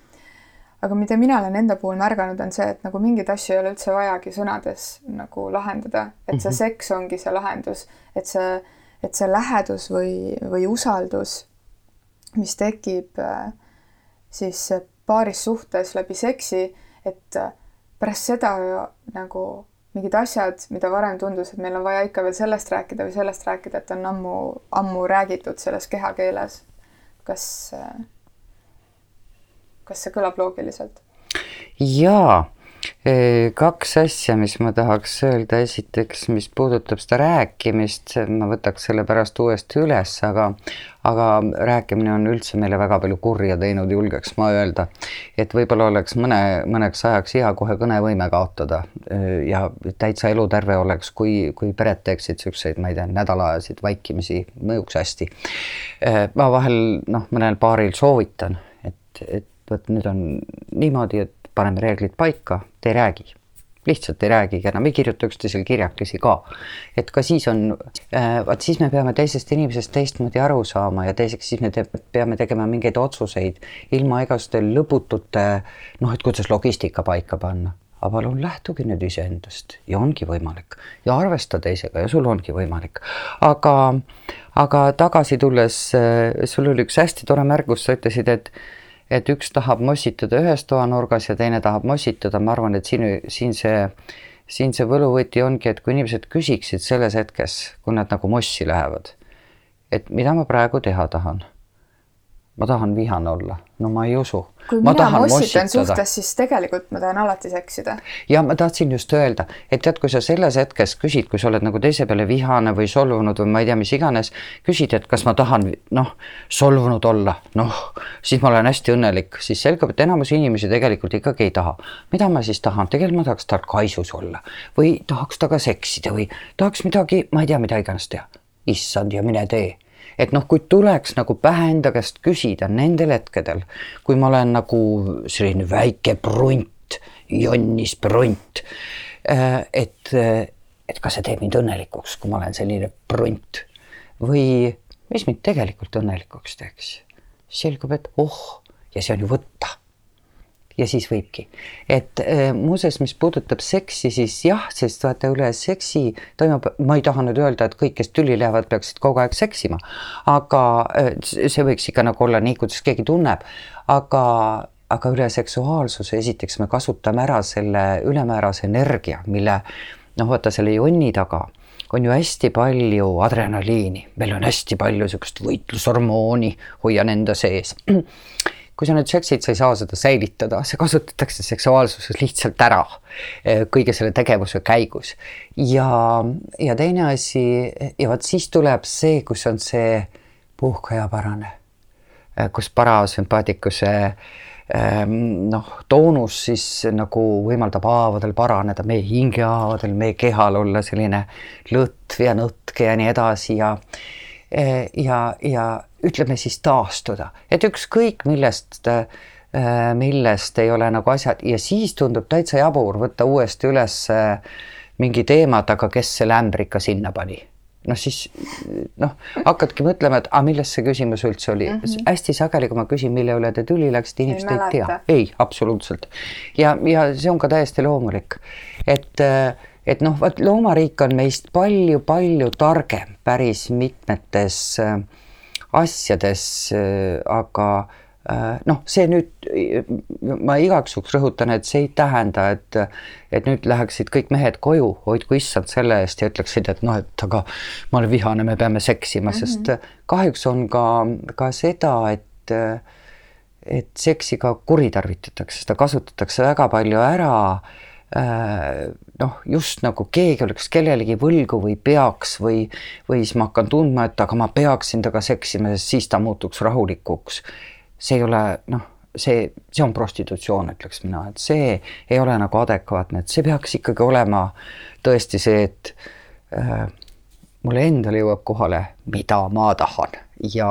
aga mida mina olen enda puhul märganud, on see, et nagu mingeid asju ei ole üldse vajagi sõnades nagu lahendada, et see mhm. seks ongi see lahendus, et see et see lähedus või, või usaldus, mis tekib äh, siis paaris suhtes läbi seksi, et äh, pärast seda nagu mingid asjad, mida varem tundus, et meil on vaja ikka veel sellest rääkida või sellest rääkida, et on ammu, ammu räägitud selles kehakeeles. kas, äh, kas see kõlab loogiliselt? jaa kaks asja, mis ma tahaks öelda, esiteks, mis puudutab seda rääkimist, ma võtaks selle pärast uuesti üles, aga aga rääkimine on üldse meile väga palju kurja teinud, julgeks ma öelda. et võib-olla oleks mõne, mõneks ajaks hea kohe kõnevõime kaotada ja täitsa eluterve oleks, kui, kui pered teeksid niisuguseid, ma ei tea, nädalaajasid vaikimisi, mõjuks hästi. ma vahel noh, mõnel paaril soovitan, et, et vot nüüd on niimoodi, et paneme reeglid paika, te ei räägi lihtsalt ei räägigi enam, ei kirjuta üksteisele kirjakesi ka. et ka siis on äh,, vaat siis me peame teisest inimesest teistmoodi aru saama ja teiseks siis me te peame tegema mingeid otsuseid ilma igasuguste lõputute noh, et kuidas logistika paika panna. aga palun lähtuge nüüd iseendast ja ongi võimalik ja arvesta teisega ja sul ongi võimalik. aga, aga tagasi tulles, äh, sul oli üks hästi tore märgus, sa ütlesid, et et üks tahab mossitada ühes toanurgas ja teine tahab mossitada, ma arvan, et siin, siin see, siin see võluvõti ongi, et kui inimesed küsiksid selles hetkes, kui nad nagu mossi lähevad, et mida ma praegu teha tahan. Ma tahan vihane olla, no ma ei usu. Kui ma mina mossitan suhtes, siis tegelikult ma tahan alati seksida. ja ma tahtsin just öelda, et tead, kui sa selles hetkes küsid, kui sa oled nagu teise peale vihane või solvunud või ma ei tea, mis iganes, küsid, et kas ma tahan noh, solvunud olla, noh, siis ma olen hästi õnnelik, siis selgub, et enamus inimesi tegelikult ikkagi ei taha. mida ma siis tahan, tegelikult ma tahaks tal kaisus olla. Või tahaks temaga seksida või tahaks midagi, ma ei tea, mida iganes teha. issand ja mine tee et noh, kui tuleks nagu pähe enda käest küsida nendel hetkedel, kui ma olen nagu selline väike prunt, jonnis prunt, äh, et, et kas see teeb mind õnnelikuks, kui ma olen selline prunt või mis mind tegelikult õnnelikuks teeks. selgub, et oh, ja see on ju võtta ja siis võibki. et äh, muuseas, mis puudutab seksi, siis jah, sest vaata üle seksi toimub, ma ei taha nüüd öelda, et kõik, kes tüli lähevad, peaksid kogu aeg seksima, aga äh, see võiks ikka nagu olla nii, kuidas keegi tunneb, aga aga üle seksuaalsuse esiteks me kasutame ära selle ülemäärase energia, mille noh, vaata selle jonni taga on ju hästi palju adrenaliini, meil on hästi palju niisugust võitlushormooni, hoian enda sees kui sa nüüd seksid, sa ei saa seda säilitada, see kasutatakse seksuaalsuses lihtsalt ära eh, kõige selle tegevuse käigus. ja, ja teine asi ja vot siis tuleb see, kus on see puhka ja parane, eh, kus parasümpaatikuse ehm, noh, toonus siis nagu võimaldab haavadel paraneda, meie hingehaavadel, meie kehal olla selline lõtv ja nõtke ja nii edasi ja eh, ja, ja ütleme siis taastuda, et ükskõik millest, äh, millest ei ole nagu asjad ja siis tundub täitsa jabur võtta uuesti üles äh, mingi teemat, aga kes selle ämbri ikka sinna pani noh, siis noh, hakkadki mõtlema, et aga milles see küsimus üldse oli mm. -hmm. hästi sageli, kui ma küsin, mille üle te tüli läksite, inimesed ei, ei tea, ei, absoluutselt. ja, ja see on ka täiesti loomulik, et, et noh, vot loomariik on meist palju-palju targem päris mitmetes äh, asjades, äh, aga äh, noh, see nüüd, ma igaks juhuks rõhutan, et see ei tähenda, et, et nüüd läheksid kõik mehed koju, hoidku issand selle eest ja ütleksid, et noh, et aga ma olen vihane, me peame seksima mm, -hmm. sest kahjuks on ka, ka seda, et et seksi ka kuritarvitatakse, seda kasutatakse väga palju ära Äh, noh, just nagu keegi oleks kellelegi võlgu või peaks või, või siis ma hakkan tundma, et aga ma peaksin temaga seksima, sest siis ta muutuks rahulikuks. see ei ole noh, see, see on prostitutsioon, ütleks mina, et see ei ole nagu adekvaatne, et see peaks ikkagi olema tõesti see, et äh, mulle endale jõuab kohale, mida ma tahan ja,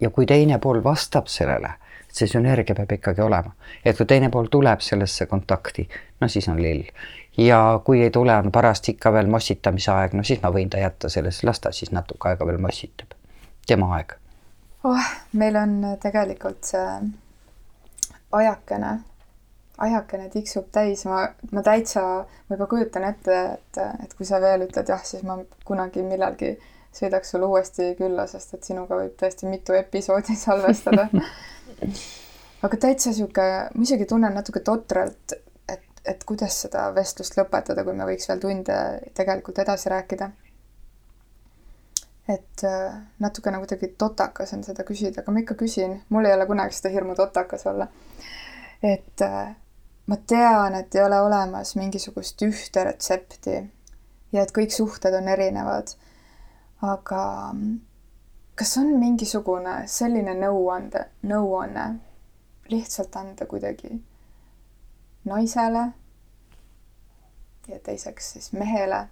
ja kui teine pool vastab sellele see sünergia peab ikkagi olema, et kui teine pool tuleb sellesse kontakti, no siis on lill. Ja kui ei tule, on parast ikka veel mossitamise aeg, no siis ma võin ta jätta selles, las ta siis natuke aega veel mossitab, tema aeg. oh, meil on tegelikult see ajakene, ajakene tiksub täis, ma, ma täitsa, ma juba kujutan ette, et, et kui sa veel ütled jah, siis ma kunagi millalgi sõidaks sulle uuesti külla, sest et sinuga võib tõesti mitu episoodi *laughs* salvestada. *laughs* Aga täitsa sihuke, ma isegi tunnen natuke totralt, et, kuidas seda vestlust lõpetada, kui me võiks veel tunde tegelikult edasi rääkida. et äh, natuke nagu kuidagi totakas on seda küsida, aga ma ikka küsin, mul ei ole kunagi seda hirmu totakas olla. et, äh, ma tean, et ei ole olemas mingisugust ühte retsepti ja et kõik suhted on erinevad. aga kas on mingisugune selline nõuande, nõuanne lihtsalt anda kuidagi naisele ja teiseks siis mehele,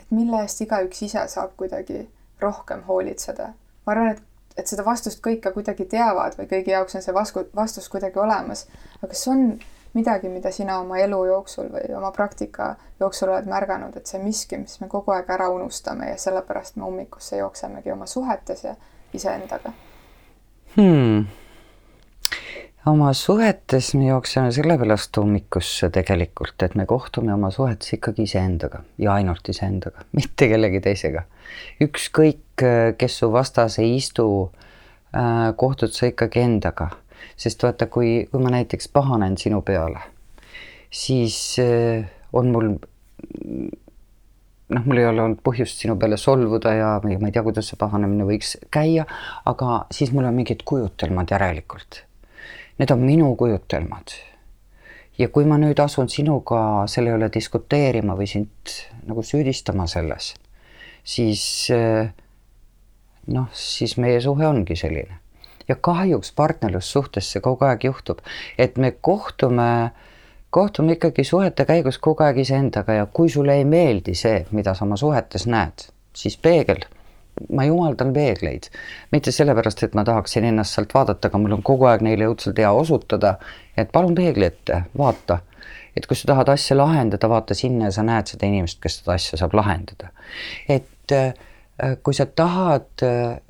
et mille eest igaüks ise saab kuidagi rohkem hoolitseda. ma arvan, et, et seda vastust kõik ka kuidagi teavad või kõigi jaoks on see vasku, vastus kuidagi olemas. aga kas on midagi, mida sina oma elu jooksul või oma praktika jooksul oled märganud, et see miski, mis me kogu aeg ära unustame ja sellepärast me ummikusse jooksemegi oma suhetes ja iseendaga hmm.? Oma suhetes me jookseme sellepärast ummikusse tegelikult, et me kohtume oma suhetes ikkagi iseendaga ja ainult iseendaga, *laughs* mitte kellegi teisega. ükskõik, kes su vastas ei istu, äh, kohtud sa ikkagi endaga, sest vaata, kui, kui ma näiteks pahanen sinu peale, siis äh, on mul noh, mul ei ole olnud põhjust sinu peale solvuda ja ma ei tea, kuidas see pahanemine võiks käia, aga siis mul on mingid kujutelmad järelikult Need on minu kujutelmad. ja kui ma nüüd asun sinuga selle üle diskuteerima või sind nagu süüdistama selles, siis eh, noh, siis meie suhe ongi selline. ja kahjuks partnerlussuhtes see kogu aeg juhtub, et me kohtume, kohtume ikkagi suhete käigus kogu aeg iseendaga ja kui sulle ei meeldi see, mida sa oma suhetes näed, siis peegel ma jumaldan peegleid, mitte sellepärast, et ma tahaksin ennast sealt vaadata, aga mul on kogu aeg neile õudselt hea osutada, et palun peegli ette, vaata. et kui sa tahad asja lahendada, vaata sinna ja sa näed seda inimest, kes seda asja saab lahendada. et äh, kui sa tahad äh,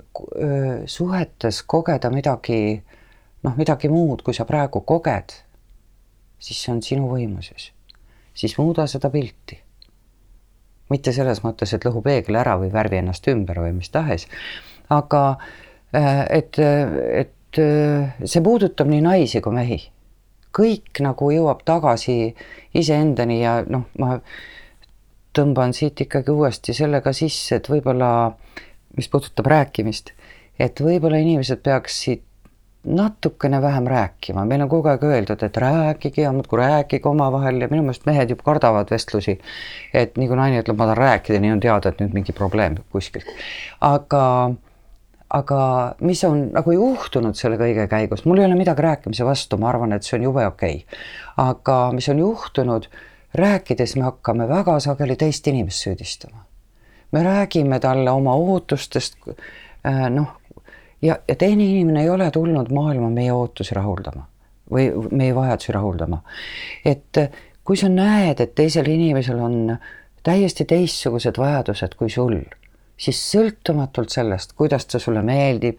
suhetes kogeda midagi, noh, midagi muud, kui sa praegu koged, siis see on sinu võimuses. siis muuda seda pilti mitte selles mõttes, et lõhu peegli ära või värvi ennast ümber või mis tahes, aga äh, et, et äh, see puudutab nii naisi kui mehi. kõik nagu jõuab tagasi iseendani ja noh, ma tõmban siit ikkagi uuesti sellega sisse, et võib-olla, mis puudutab rääkimist, et võib-olla inimesed peaksid natukene vähem rääkima, meil on kogu aeg öeldud, et rääkige ja muudkui rääkige omavahel ja minu meelest mehed juba kardavad vestlusi. et nii kui naine ütleb, ma tahan rääkida, nii on teada, et nüüd mingi probleem kuskilt. aga, aga mis on nagu juhtunud selle kõige käigus, mul ei ole midagi rääkimise vastu, ma arvan, et see on jube okei okay.. aga mis on juhtunud, rääkides me hakkame väga sageli teist inimest süüdistama. me räägime talle oma ootustest, äh, noh, ja, ja teine inimene ei ole tulnud maailma meie ootusi rahuldama või meie vajadusi rahuldama. et kui sa näed, et teisel inimesel on täiesti teistsugused vajadused kui sul, siis sõltumatult sellest, kuidas ta sulle meeldib,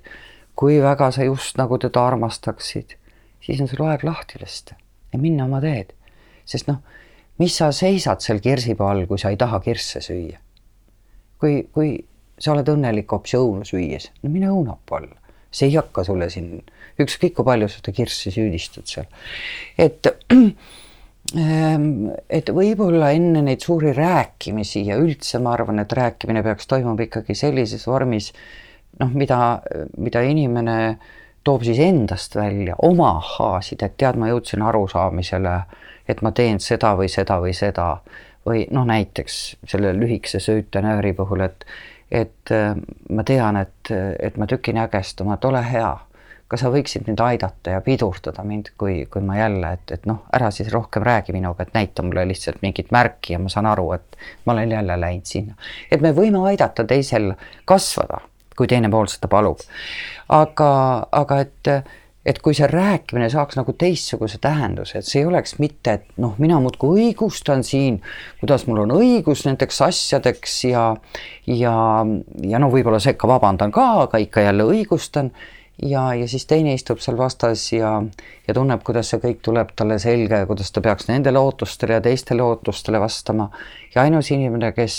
kui väga sa just nagu teda armastaksid, siis on sul aeg lahti lasta ja minna oma teed. sest noh, mis sa seisad seal kirsipuu all, kui sa ei taha kirsse süüa? kui, kui sa oled õnnelik hoopis õunu süües, no mine õunapuu alla. see ei hakka sulle siin, ükskõik kui palju seda kirssi süüdistad seal. et, *clears throat* ähm, et võib-olla enne neid suuri rääkimisi ja üldse ma arvan, et rääkimine peaks toimuma ikkagi sellises vormis, noh, mida, mida inimene toob siis endast välja, oma ahhaasid, et tead, ma jõudsin arusaamisele, et ma teen seda või seda või seda või noh, näiteks selle lühikese söötenööri puhul, et et äh, ma tean, et, et ma tükin ägestuma, et ole hea, kas sa võiksid mind aidata ja pidurdada mind, kui, kui ma jälle, et, et noh, ära siis rohkem räägi minuga, et näita mulle lihtsalt mingit märki ja ma saan aru, et ma olen jälle läinud sinna. et me võime aidata teisel kasvada, kui teine pool seda palub. aga, aga et et kui see rääkimine saaks nagu teistsuguse tähenduse, et see ei oleks mitte, et noh, mina muudkui õigustan siin, kuidas mul on õigus nendeks asjadeks ja ja, ja no võib-olla sekka vabandan ka, aga ikka jälle õigustan ja, ja siis teine istub seal vastas ja, ja tunneb, kuidas see kõik tuleb talle selge ja kuidas ta peaks nendele ootustele ja teistele ootustele vastama. ja ainus inimene, kes,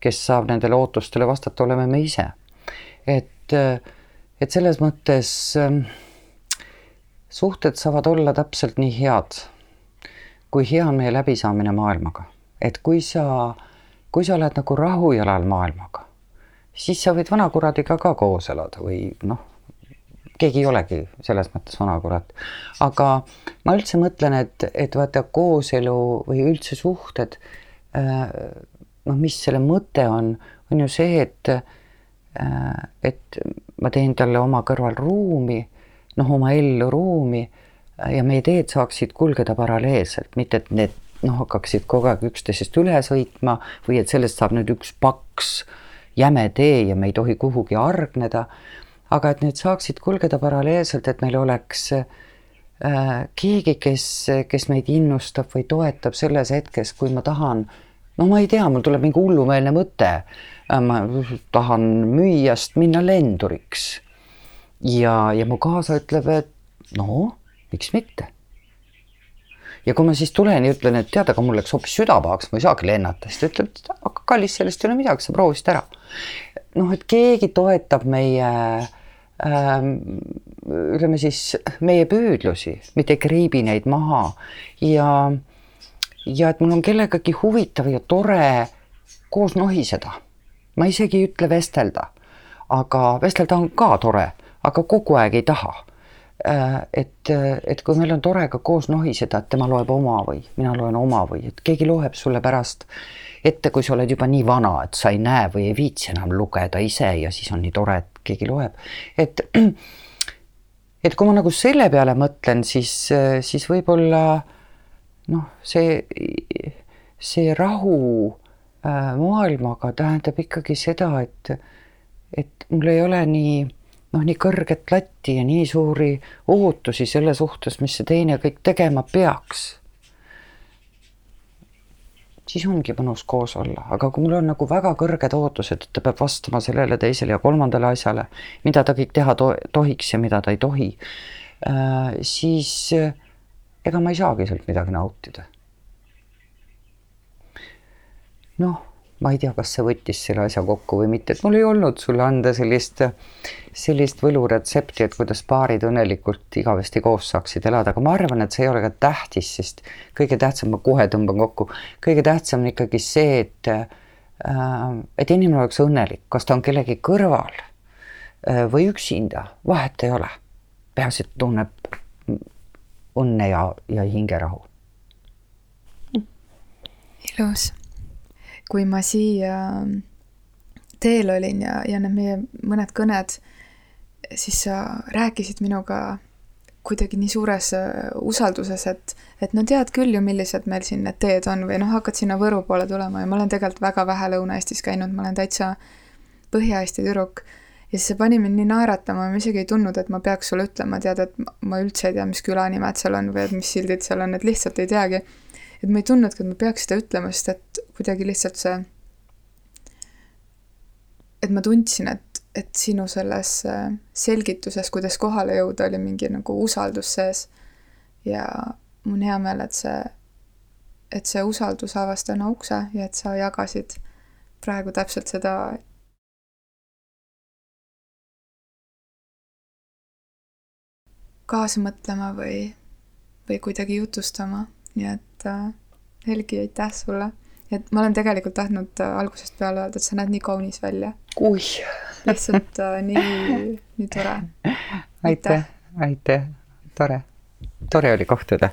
kes saab nendele ootustele vastata, oleme me ise. et, et selles mõttes äh, suhted saavad olla täpselt nii head, kui hea on meie läbisaamine maailmaga. et kui sa, kui sa oled nagu rahujalal maailmaga, siis sa võid vanakuradiga ka koos elada või noh, keegi ei olegi selles mõttes vanakurat. aga ma üldse mõtlen, et, et vaata kooselu või üldse suhted, noh, mis selle mõte on, on ju see, et, et ma teen talle oma kõrval ruumi, noh, oma ellu ruumi ja meie teed saaksid kulgeda paralleelselt, mitte et need noh, hakkaksid kogu aeg üksteisest üle sõitma või et sellest saab nüüd üks paks jäme tee ja me ei tohi kuhugi hargneda aga et need saaksid kulgeda paralleelselt, et meil oleks äh, keegi, kes, kes meid innustab või toetab selles hetkes, kui ma tahan, no ma ei tea, mul tuleb mingi hullumeelne mõte, ma tahan müüjast minna lenduriks. ja, ja mu kaasa ütleb, et no miks mitte. ja kui ma siis tulen ja ütlen, et tead, aga mul läks hoopis süda pahaks, ma ei saagi lennata, siis ta ütleb, et aga kallis, sellest ei ole midagi, sa proovisid ära. noh, et keegi toetab meie äh, Ähm, ütleme siis meie püüdlusi, mitte ei kriibi neid maha ja, ja et mul on kellegagi huvitav ja tore koos nohiseda. Ma isegi ei ütle vestelda, aga vestelda on ka tore, aga kogu aeg ei taha. Äh, et, et kui meil on tore ka koos nohiseda, et tema loeb oma või mina loen oma või et keegi loeb sulle pärast ette, kui sa oled juba nii vana, et sa ei näe või ei viitsi enam lugeda ise ja siis on nii tore, et keegi loeb, et *clears throat* et kui ma nagu selle peale mõtlen, siis, siis võib-olla noh, see, see rahu maailmaga tähendab ikkagi seda, et, et mul ei ole nii noh, nii kõrget latti ja nii suuri ootusi selle suhtes, mis see teine kõik tegema peaks siis ongi mõnus koos olla, aga kui mul on nagu väga kõrged ootused, et ta peab vastama sellele, teisele ja kolmandale asjale, mida ta kõik teha to tohiks ja mida ta ei tohi äh,, siis äh, ega ma ei saagi sealt midagi nautida. Noh ma ei tea, kas see võttis selle asja kokku või mitte, et mul ei olnud sulle anda sellist, sellist võluretsepti, et kuidas paarid õnnelikult igavesti koos saaksid elada, aga ma arvan, et see ei ole ka tähtis, sest kõige tähtsam, ma kohe tõmban kokku, kõige tähtsam on ikkagi see, et äh, et inimene oleks õnnelik, kas ta on kellegi kõrval äh, või üksinda, vahet ei ole. peaasi, et tunneb õnne ja, ja hingerahu. ilus kui ma siia teel olin ja, ja need meie mõned kõned, siis sa rääkisid minuga kuidagi nii suures äh, usalduses, et, et no tead küll ju, millised meil siin need teed on või noh, hakkad sinna Võru poole tulema ja ma olen tegelikult väga vähe Lõuna-Eestis käinud, ma olen täitsa Põhja-Eesti tüdruk. ja siis see pani mind nii naeratama, ma isegi ei tundnud, et ma peaks sulle ütlema, tead, et ma üldse ei tea, mis külanimed seal on või et mis sildid seal on, et lihtsalt ei teagi et ma ei tundnudki, et ma peaks seda ütlema, sest et kuidagi lihtsalt see, et ma tundsin, et, et sinu selles äh, selgituses, kuidas kohale jõuda, oli mingi nagu usaldus sees. ja mul on hea meel, et see, et see usaldus avas täna ukse ja et sa jagasid praegu täpselt seda kaasa mõtlema või, või kuidagi jutustama, nii et äh, Helgi, aitäh sulle. et ma olen tegelikult tahtnud äh, algusest peale öelda, et sa näed nii kaunis välja. oih. lihtsalt äh, nii, nii tore. aitäh, aitäh, tore, tore oli kohtuda